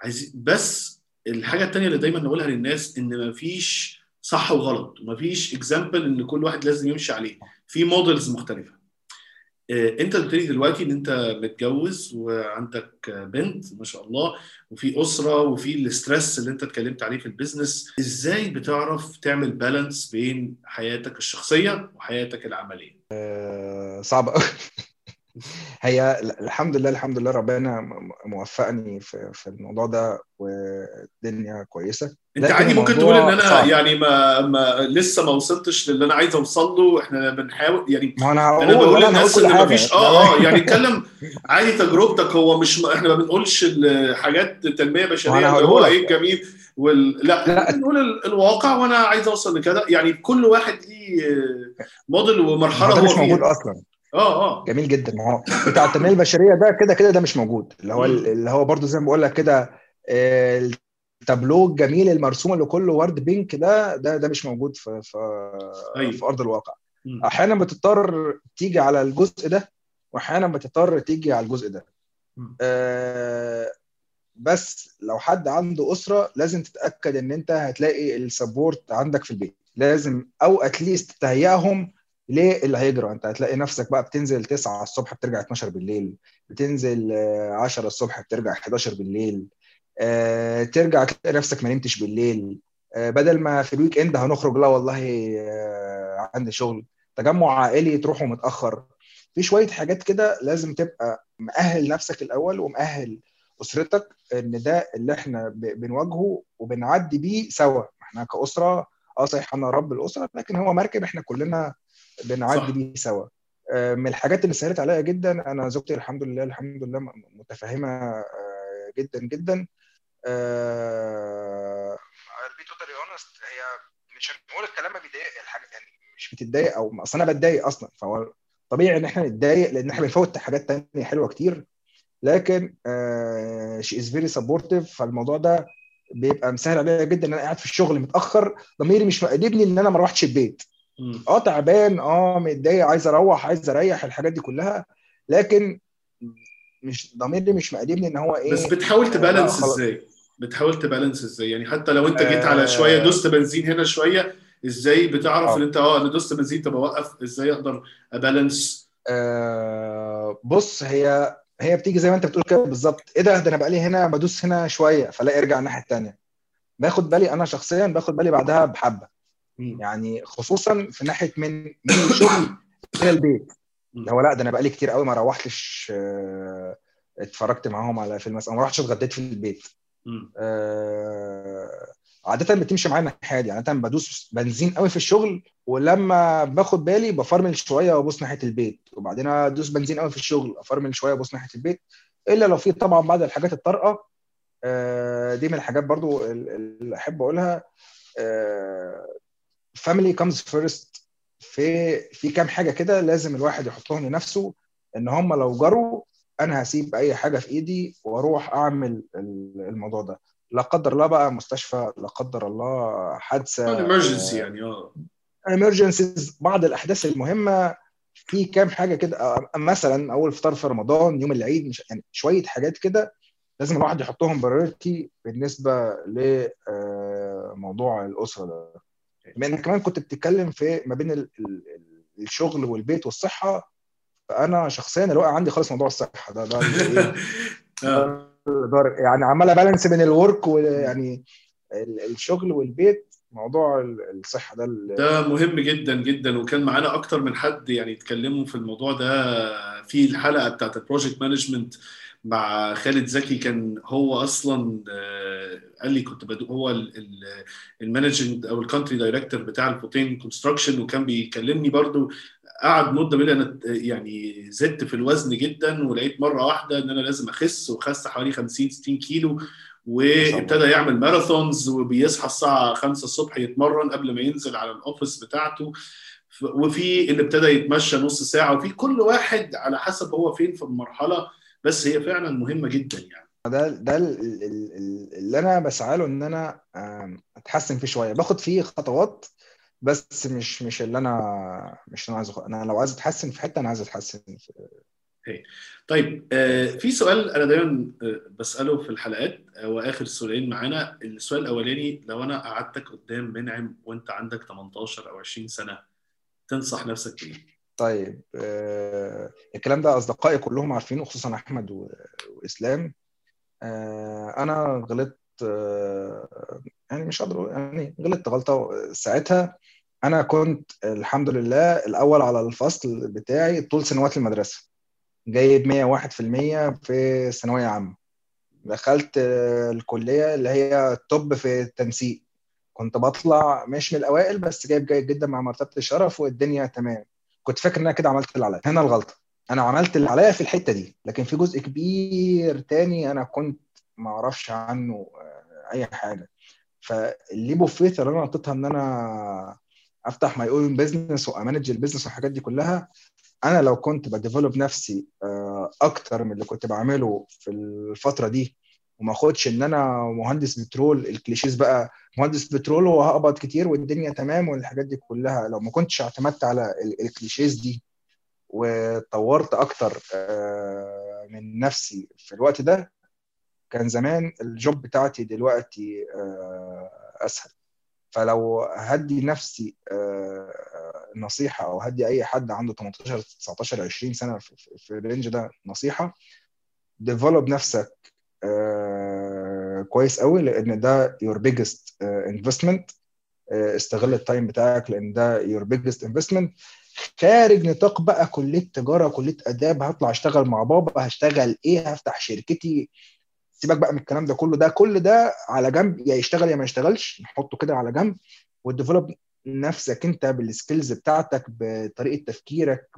Speaker 2: عايز بس الحاجة الثانية اللي دايما نقولها للناس إن مفيش صح وغلط. ومفيش example إن كل واحد لازم يمشي عليه. في models مختلفة. أنت قلت لي دلوقتي إن أنت متجوز وعندك بنت ما شاء الله وفي أسرة وفي ال stress اللي أنت اتكلمت عليه في ال business إزاي بتعرف تعمل balance بين حياتك الشخصية وحياتك العملية؟
Speaker 1: أه صعب [laughs] هي الحمد لله الحمد لله ربنا موفقني في, في الموضوع ده والدنيا كويسة
Speaker 2: انت عادي ممكن تقول إن أنا صعب. يعني ما, ما لسه ما وصلتش للي أنا عايز أوصل له إحنا بنحاول يعني
Speaker 1: ما أنا هقول
Speaker 2: أنا بقول للناس
Speaker 1: إن
Speaker 2: ما. فيش آه [laughs] آه يعني اتكلم عادي تجربتك هو مش إحنا ما بنقولش الحاجات
Speaker 1: تنمية
Speaker 2: بشرية هو. إيه الجميل وال... لا,
Speaker 1: لا.
Speaker 2: بنقول ال- الواقع وأنا عايز أوصل لكذا يعني كل واحد ليه موديل ومرحلة
Speaker 1: ده
Speaker 2: هو
Speaker 1: مش موجود أصلا
Speaker 2: آه آه.
Speaker 1: جميل جدا. ما هو بتاع التنمية البشرية ده كده كده ده مش موجود. اللي هو اللي هو برضو زي ما بقول لك كده التابلو الجميل المرسوم اللي كله ورد pink ده ده ده مش موجود في في,
Speaker 2: أيوة.
Speaker 1: في أرض الواقع. أحيانا بتضطر تيجي على الجزء ده واحيانا بتضطر تيجي على الجزء ده. آه، بس لو حد عنده أسرة لازم تتأكد إن أنت هتلاقي ال support عندك في البيت. لازم أو at least تهيئهم للي هيجرى انت هتلاقي نفسك بقى بتنزل 9 الصبح بترجع 12 بالليل بتنزل آه، 10 الصبح بترجع 11 بالليل آه، ترجع تلاقي نفسك ما نمتش بالليل آه، بدل ما في الويك إند هنخرج لا والله آه، عندي شغل. تجمع عائلي تروحوا متأخر. في شوية حاجات كده لازم تبقى مأهل نفسك الأول ومأهل أسرتك إن ده اللي إحنا بنواجهه وبنعدي بيه سوا. إحنا كأسرة آه صحيح أنا رب الأسرة لكن هو مركب إحنا كلنا بنعدي. بيه سوا آه، من الحاجات اللي سهلت عليا جدا أنا زوجتي الحمد لله الحمد لله متفهمة آه، جدا جدا I'll be totally honest هي مش هنقول الكلام ما بيضايق الحاجة يعني مش بتتضايق أو أصل أنا بتضايق أصلا فهو طبيعي إن إحنا نتضايق لأن إحنا بنفوت حاجات تانية حلوة كتير لكن she is very supportive فالموضوع ده بيبقى مسهل عليا جدا إن أنا قاعد في الشغل متأخر ضميري مش مقدمني إن أنا ما روحتش البيت. آه تعبان آه متضايق عايز أروح عايز اريح الحاجات دي كلها لكن مش ضميري مش مقدمني ان هو إيه
Speaker 2: بس بتحاول
Speaker 1: لا،
Speaker 2: تبالانس. إزاي؟ بتحاول تبالانس إزاي؟ يعني حتى لو انت جيت على
Speaker 1: آه.
Speaker 2: شوية دوست بنزين هنا شوية إزاي بتعرف
Speaker 1: آه.
Speaker 2: ان انت آه أنا دوست بنزين طب اوقف إزاي أقدر ابالانس؟
Speaker 1: آه بص هي هي بتيجي زي ما انت بتقول كده بالظبط إيه ده ده أنا بقالي هنا بدوس هنا شوية فلا ارجع الناحية الثانية باخد بالي أنا شخصيا باخد بالي بعدها
Speaker 2: بحبة.
Speaker 1: يعني خصوصا في ناحية من من الشغل إلى البيت. اللي هو لا ده أنا بقالي كتير قوي ما روحتش آه، اتفرجت معاهم على فيلم مثلا ما روحتش اتغديت في البيت. آه، عادة بتمشي معايا الناحية دي. عادة بدوس بنزين قوي في الشغل ولما باخد بالي بفرمل شوية وابص ناحية البيت. وبعدين أدوس بنزين قوي في الشغل أفرمل شوية وابص ناحية البيت. إلا لو في طبعا بعض الحاجات الطارئة آه، دي من الحاجات برضو اللي أحب أقولها. family comes first في في كام حاجة كده لازم الواحد يحطهم لنفسه إن هم لو جروا أنا هسيب أي حاجة في إيدي وأروح أعمل الموضوع ده. لا قدر الله بقى مستشفى لا قدر الله حادثة
Speaker 2: emergency يعني آه.
Speaker 1: emergencies بعض الأحداث المهمة. في كام حاجة كده آه، مثلا أول فطار في رمضان يوم العيد مش يعني شوية حاجات كده لازم الواحد يحطهم priority بالنسبة لموضوع الأسرة ده. بما إنك كمان كنت بتتكلم في ما بين ال- ال- ال- الشغل والبيت والصحة فأنا شخصيا اللي واقع عندي خالص موضوع الصحة. ده ده إيه، [laughs]
Speaker 2: آه.
Speaker 1: يعني عمال أ balance بين ال work ويعني ال- الشغل والبيت موضوع ال- الصحة ده
Speaker 2: ده مهم جدا جدا. وكان معانا أكتر من حد يعني اتكلموا في الموضوع ده في الحلقة بتاعت ال project management مع خالد زكي كان هو أصلا آه، قال لي كنت بدو هو ال managing أو ال country director بتاع البوتين construction وكان بيكلمني برضو. قعد مدة لي أنا يعني زدت في الوزن جدا ولقيت مرة واحدة إن أنا لازم أخس وخس حوالي 50 60 كيلو وابتدى يعمل marathons وبيصحى الساعة 5 الصبح يتمرن قبل ما ينزل على ال office بتاعته. وفي اللي ابتدى يتمشى نص ساعة وفي كل واحد على حسب هو فين في المرحلة بس هي فعلا مهمة جدا يعني.
Speaker 1: ده ده ال- ال- ال- اللي أنا بسعى له إن أنا أتحسن فيه شوية. باخد فيه خطوات بس مش مش اللي أنا مش اللي أنا عايز أخ- أنا لو عايز أتحسن في حتة أنا عايز أتحسن في
Speaker 2: طيب آه، في سؤال أنا دايما آه، بسأله في الحلقات هو اخر سؤالين معانا. السؤال الأولاني لو أنا قعدتك قدام منعم وأنت عندك 18 أو 20 سنة تنصح نفسك بإيه؟
Speaker 1: طيب آه الكلام ده أصدقائي كلهم عارفينه خصوصا أحمد و- وإسلام. آه أنا غلطت آه يعني مش أقول- يعني غلطت غلطة ساعتها. أنا كنت الحمد لله الأول على الفصل بتاعي طول سنوات المدرسة. جايب 101% في ثانوية عامة. دخلت آه، الكلية اللي هي التوب في التنسيق. كنت بطلع مش من الأوائل بس جايب جيد جدا مع مرتبة الشرف والدنيا تمام. كنت فاكر إن أنا كده عملت اللي عليا. هنا الغلطة. أنا عملت اللي عليا في الحتة دي. لكن في جزء كبير تاني أنا كنت ما أعرفش عنه آه، أي حاجة. فال leap of faith اللي أنا نطيتها إن أنا أفتح my own business وا manage ال business والحاجات دي كلها أنا لو كنت ب develop نفسي آه، أكتر من اللي كنت بعمله في الفترة دي وما اخدش ان أنا مهندس بترول ال cliches بقى مهندس بترول وهقبض كتير والدنيا تمام والحاجات دي كلها. لو ما كنتش اعتمدت على ال cliches دي وطورت أكتر آه، من نفسي في الوقت ده كان زمان ال job بتاعتي دلوقتي آه، اسهل. فلو هدي نفسي آه، نصيحة أو هدي أي حد عنده 18 19 20 سنة في ال range ده نصيحة develop نفسك كويس قوي لأن ده your biggest investment استغل ال time بتاعك لأن ده your biggest investment خارج نطاق بقى كلية تجارة كليه آداب هطلع أشتغل مع بابا هشتغل إيه هفتح شركتي. سيبك بقى من الكلام ده كله ده كل ده على جنب يا يشتغل يا ما يشتغلش نحطه كده على جنب و develop نفسك أنت بال skills بتاعتك بطريقة تفكيرك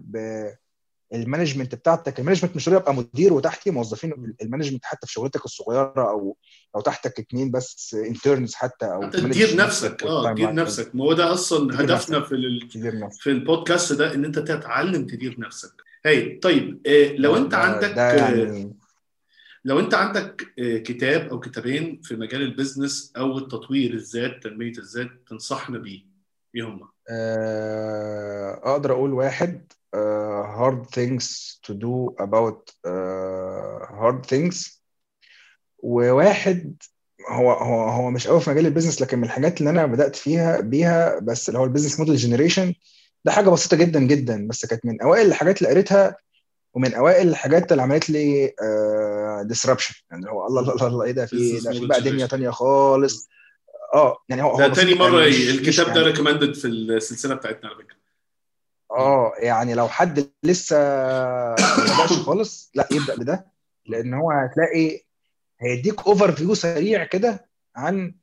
Speaker 1: بال management بتاعتك ال management مش ابقى مدير وتحتي موظفين ال management حتى في شغلتك الصغيرة أو أو تحتك اثنين بس interns حتى أو
Speaker 2: تدير نفسك آه تدير نفسك. ما هو ده أصلا هدفنا في ال... في البودكاست ده إن أنت تتعلم تدير نفسك. هي طيب آه لو أنت عندك ده يعني... لو أنت عندك كتاب أو كتابين في مجال ال business أو التطوير الذات تنمية الذات تنصحنا بيه إيه هم؟
Speaker 1: أقدر أقول واحد hard things to do about hard things. وواحد هو هو هو مش قوي في مجال ال business لكن من الحاجات اللي أنا بدأت فيها بيها بس اللي هو ال Business Model Generation ده حاجة بسيطة جدا جدا بس كانت من أوائل الحاجات اللي قريتها ومن أوائل الحاجات اللي عملت لي disruption يعني هو الله الله الله إيه ده؟ في ده في بقى دنيا تانية خالص. آه يعني هو
Speaker 2: ده تاني مرة يعني الكتاب ده recommended في السلسلة بتاعتنا على فكرة.
Speaker 1: آه يعني لو حد لسه ما بداش [coughs] خالص لا يبدأ بده لأن هو هتلاقي هيديك overview سريع كده عن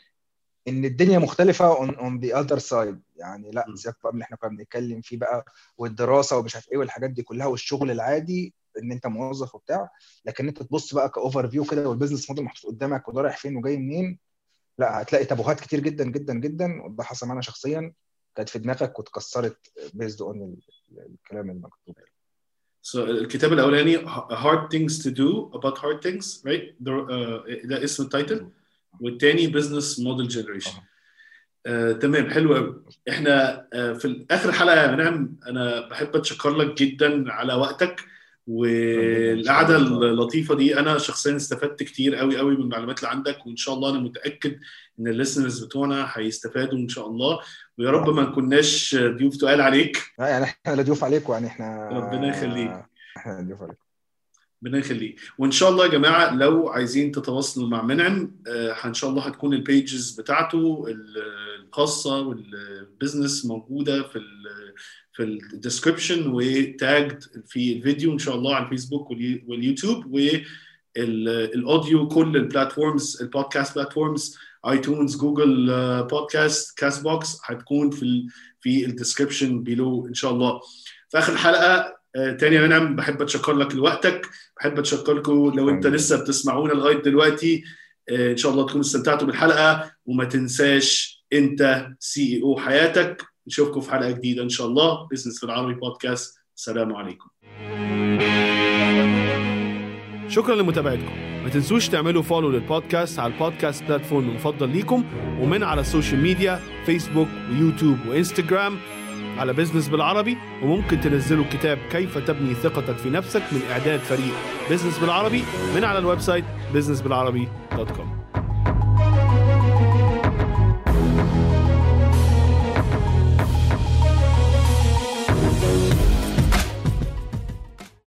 Speaker 1: إن الدنيا مختلفة on on the other side يعني لا سيبك بقى اللي إحنا كنا بنتكلم فيه بقى والدراسة ومش عارف إيه والحاجات دي كلها والشغل العادي إن أنت موظف وبتاع لكن أنت تبص بقى ك overview كده وال business model محطوط قدامك وده رايح فين وجاي منين لا هتلاقي تابوهات كتير جدا جدا جدا وده حصل معانا شخصيا. كانت في دماغك واتكسرت based on الكلام المكتوب.
Speaker 2: So, الكتاب الأولاني hard things to do about hard things right? ده اسم ال title والتاني Business Model Generation تمام حلو قوي إحنا uh, في آخر حلقة يا منعم أنا بحب أتشكر لك جدا على وقتك. والقعدة اللطيفة دي أنا شخصيا استفدت كتير قوي قوي من المعلومات اللي عندك وإن شاء الله أنا متأكد إن ال listeners بتوعنا هيستفادوا إن شاء الله. ويا رب ما نكوناش ضيوف تقال عليك.
Speaker 1: لا يعني إحنا لا ضيوف عليكم يعني إحنا
Speaker 2: ربنا يخليك.
Speaker 1: إحنا ضيوف عليكم.
Speaker 2: ربنا يخليك. وإن شاء الله يا جماعة لو عايزين تتواصلوا مع منعم آه إن شاء الله هتكون ال pages بتاعته الخاصه وال business موجودة في في ال description و tagged في الفيديو إن شاء الله على الفيسبوك واليوتيوب وال audio كل ال platforms ال podcast platforms iTunes Google Podcast Castbox هتكون في ال في ال description below إن شاء الله. في آخر الحلقة تاني يا منعم بحب أتشكر لك لوقتك بحب اتشكر لكم لو أنت لسه بتسمعونا لغاية دلوقتي. إن شاء الله تكونوا استمتعتوا بالحلقة وما تنساش أنت CEO حياتك. نشوفكم في حلقة جديدة إن شاء الله. business بالعربي podcast السلام عليكم. شكرا لمتابعتكم. ما تنسوش تعملوا follow لل podcast على ال podcast platform المفضل ليكم ومن على ال social media فيسبوك ويوتيوب وإنستجرام على business بالعربي. وممكن تنزلوا كتاب كيف تبني ثقتك في نفسك من إعداد فريق business بالعربي من على ال website businessbilarabi.com